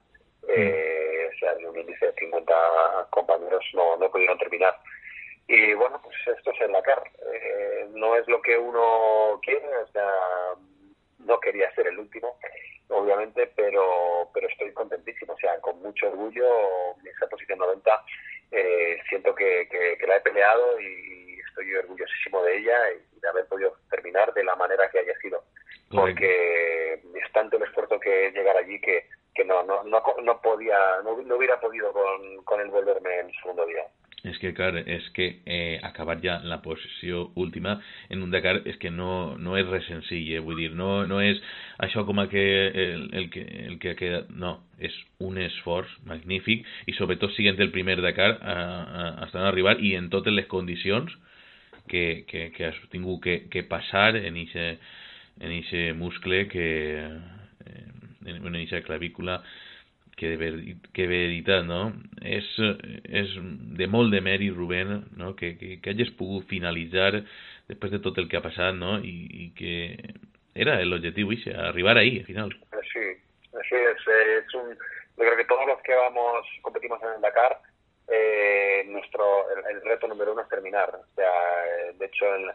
Eh, o sea, de un índice de 50 compañeros no, no pudieron terminar. Y bueno, pues esto es el Dakar. Eh, no es lo que uno quiere, o sea, no quería ser el último, obviamente, pero, pero estoy contentísimo, o sea, con mucho orgullo, esa posición 90, eh, siento que, que, la he peleado y estoy orgullosísimo de ella y de haber podido terminar de la manera que haya sido, porque es tanto el esfuerzo que llegar allí que, que no, no, no, no podía, no, no hubiera podido con, con el volverme en el segundo día. és que, clar, és que eh, acabar ja la posició última en un Dakar és que no, no és res senzill, eh? vull dir, no, no és això com a que el, el, que el que ha quedat, no, és un esforç magnífic i sobretot siguent el primer Dakar a, a, estan a arribar i en totes les condicions que, que, que has tingut que, que passar en ese, en ese muscle que eh, en esa clavícula que de, ver, que veritat, no? És, és de molt de Rubén, no? que, que, que hagis pogut finalitzar de tot el que ha passat, no? I, i que era l'objectiu, arribar ahí, al final. Sí, sí, es, es un... Yo creo que todos los que vamos, competimos en el Dakar, eh, nuestro, el, el reto número uno es terminar. O sea, de hecho, en,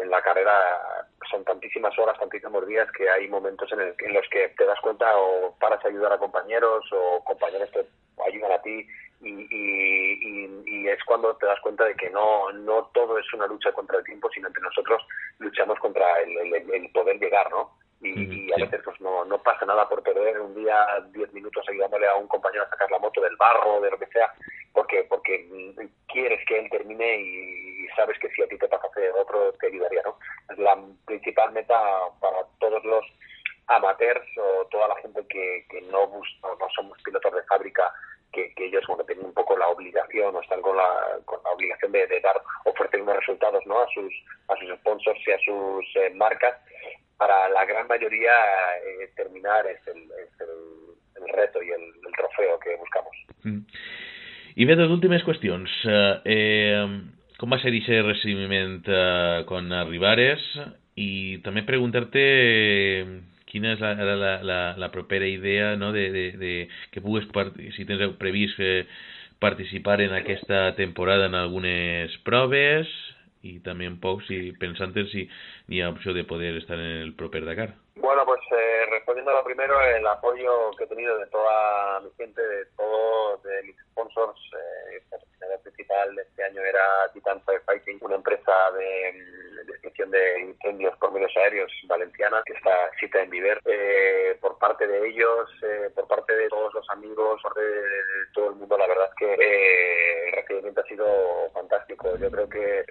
en la carrera son tantísimas horas, tantísimos días que hay momentos en, el, en los que te das cuenta o paras a ayudar a compañeros o compañeros te ayudan a ti y, y, y, es cuando te das cuenta de que no, no todo es una lucha contra el tiempo, sino que nosotros luchamos contra el, el, el poder llegar, ¿no? Y, a veces pues no, no pasa nada por perder un día 10 minutos ayudándole a un compañero a sacar la moto del barro, de lo que sea, porque porque quieres que él termine y sabes que si a ti te pasa hacer otro te ayudaría, ¿no? La principal meta para todos los amateurs o toda la gente que, que no, no somos pilotos de fábrica que, que ellos bueno, tienen un poco la obligación o están con la, con la obligación de, de dar ofrecer unos resultados ¿no? a sus a sus sponsors y a sus eh, marcas para la gran mayoría eh, terminar es el, es el, el reto y el, el trofeo que buscamos. Mm. I bé, dos últimes qüestions. Eh, eh, com va ser aquest recibiment eh, quan arribares? I també preguntar-te eh, quina és la, la, la, la propera idea no, de, de, de que pugues, si tens previst eh, participar en aquesta temporada en algunes proves y también un poco si pensando si ni ha opción de poder estar en el proper Dakar. Bueno, pues eh, respondiendo a lo primero, el apoyo que he tenido de toda mi gente, de todos, de mis sponsors, eh, el principal de este año era Titan Firefighting, una empresa de, de extinción de incendios por medios aéreos valenciana, que está cita en Viver. Eh, por parte de ellos, eh, por parte de todos los amigos, de, de, todo el mundo, la verdad es que eh, el recibimiento ha sido fantástico. Yo creo que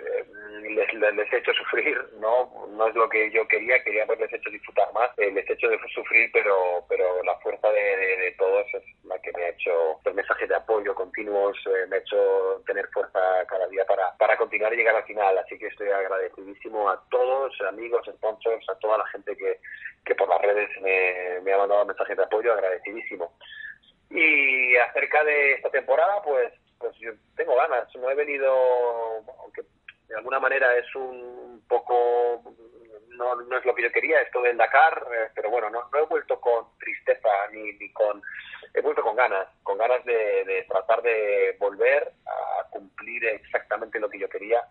les, he hecho sufrir, no no es lo que yo quería, quería haberles hecho disfrutar más, eh, les he hecho sufrir, pero pero la fuerza de, todos es la que me ha hecho el mensaje de apoyo continuos, eh, me ha hecho tener fuerza cada día para, para continuar y llegar al final, así que estoy agradecidísimo a todos, amigos, sponsors, a toda la gente que, que por las redes me, me ha mandado mensajes de apoyo, agradecidísimo. Y acerca de esta temporada, pues pues yo tengo ganas. No he venido, aunque de alguna manera es un poco, no, no es lo que yo quería, esto del Dakar, eh, pero bueno, no, no he vuelto con tristeza ni, ni con, he vuelto con ganas, con ganas de, de tratar de volver a cumplir exactamente lo que yo quería.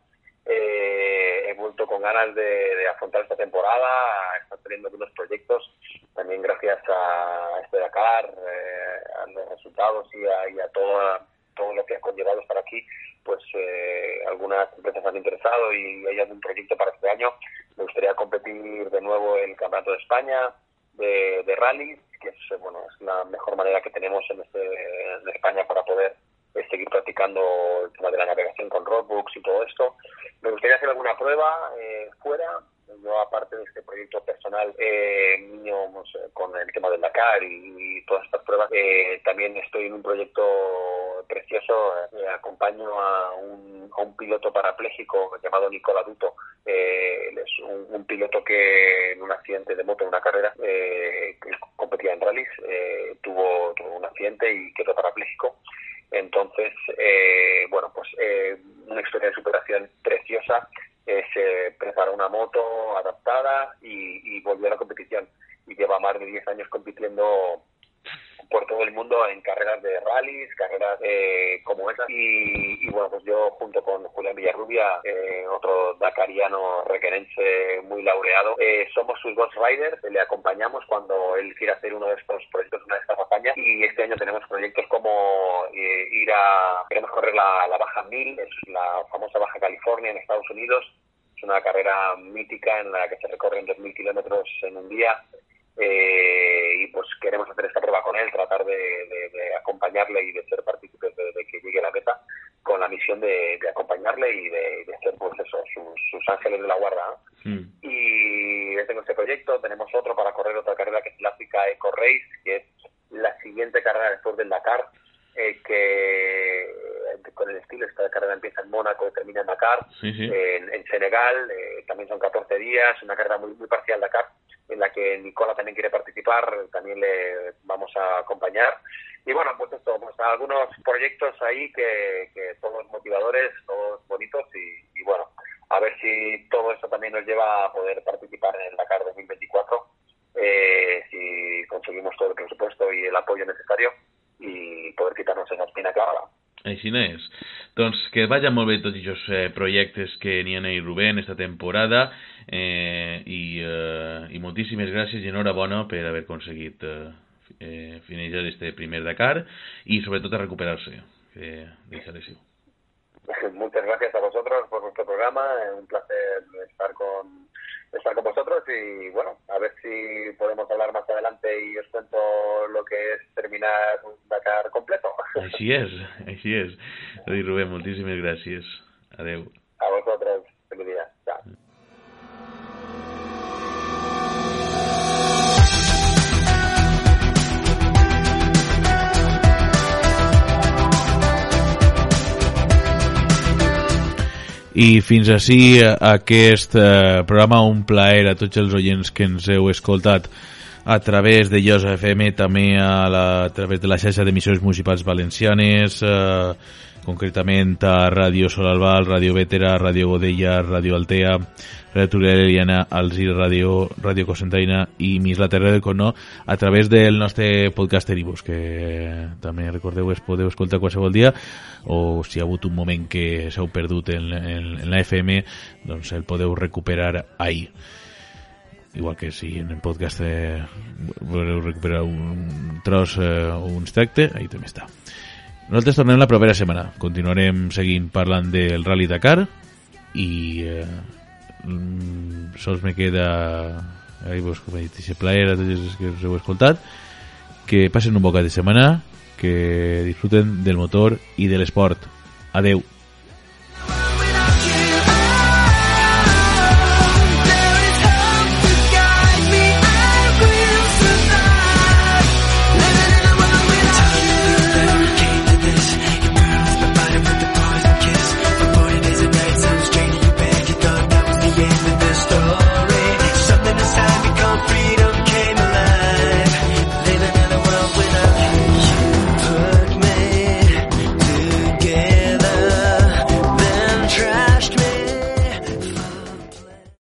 Eh, he vuelto con ganas de, afrontar esta temporada, estar teniendo algunos proyectos, también gracias a este Dakar, eh, a los resultados y a, y a toda todo lo que ha conllevado estar aquí, pues eh, algunas empresas han interesado y hay algún proyecto para este año. Me gustaría competir de nuevo en el Campeonato de España de, de rally, que es, bueno, es la mejor manera que tenemos en, este, en España para poder eh, seguir practicando el tema de la navegación con roadbooks y todo esto. Me gustaría hacer alguna prueba eh, fuera, yo aparte de este proyecto personal eh, mío eh, con el tema del Dakar y, todas estas pruebas, eh, también estoy en un proyecto precioso, eh, acompaño a un, a un piloto parapléjico llamado Nicola Duto, él es un, piloto que en un accidente de moto en una carrera, competía en rallies, tuvo, tuvo un accidente y quedó parapléjico. Entonces, bueno, pues una historia de superación preciosa se preparó una moto adaptada y, y, volvió a la competición. Y lleva más de 10 años compitiendo por todo el mundo en carreras de rallies, carreras eh, como esa. Y, y, bueno, pues yo junto con Julián Villarrubia, eh, otro dakariano requerense muy laureado, eh, somos sus Ghost Riders, le acompañamos cuando él quiere hacer uno de estos proyectos, una de estas hazañas. Y este año tenemos proyectos como eh, ir a, queremos correr la, la Baja 1000, es la famosa Baja California en Estados Unidos, es una carrera mítica en la que se recorren 2.000 kilómetros en un día. Eh, y pues queremos hacer esta prueba con él, tratar de, de, de acompañarle y de ser partícipes de, de, que llegue a la meta con la misión de, acompañarle y de, ser pues eso, sus, sus, ángeles de la guarda. Mm. Y tengo este proyecto, tenemos otro para correr otra carrera que es la África Eco Race, que es la siguiente carrera después del Dakar, eh, que con el estilo, esta carrera empieza en Mónaco y termina en Dakar, sí, sí. En, en, Senegal, eh, también son 14 días, una carrera muy, muy parcial Dakar, en la que Nicola también quiere participar, también le vamos a acompañar. Y bueno, pues esto, pues algunos proyectos ahí que, que todos motivadores, todos bonitos y, y, bueno, a ver si todo esto también nos lleva a poder participar en el Dakar 2024, eh, si conseguimos todo el presupuesto y el apoyo necesario i poder quitar-nos esa espina clavada. Així n'és. Doncs que vagin molt bé tots aquests eh, projectes que n'hi ha a Rubén esta temporada eh, i, eh, i moltíssimes gràcies i enhorabona per haver aconseguit eh, eh, finalitzar este primer Dakar i sobretot a recuperar-se lesiu. Muchas gracias a vosotros por vuestro programa, un placer estar con estar con vosotros y bueno, a ver si podemos hablar más adelante y os cuento lo que es terminar un Dakar completo. Així és, així és. Rubén, moltíssimes gràcies. Adeu. I fins així aquest eh, programa, un plaer a tots els oients que ens heu escoltat a través de Llosa FM, també a, la, a través de la xarxa d'emissions municipals valencianes, eh, concretament a Ràdio Sol Albal, Ràdio Vetera, Ràdio Godella, Ràdio Altea, Ràdio Turera Eliana, Alzir Ràdio, Ràdio Cosentaina i Mis la Terra del Conó a través del nostre podcast Eribus, que també recordeu es podeu escoltar qualsevol dia o si ha hagut un moment que s'heu perdut en, en, en la FM, doncs el podeu recuperar ahí igual que si en el podcast eh, voleu recuperar un tros eh, un extracte, ahí també està. Nosaltres tornem la propera setmana. Continuarem seguint parlant del Rally Dakar i eh, sols me queda ahí vos com he dit, aquest plaer a tots els que us heu escoltat que passen un bocat de setmana que disfruten del motor i de l'esport. Adeu.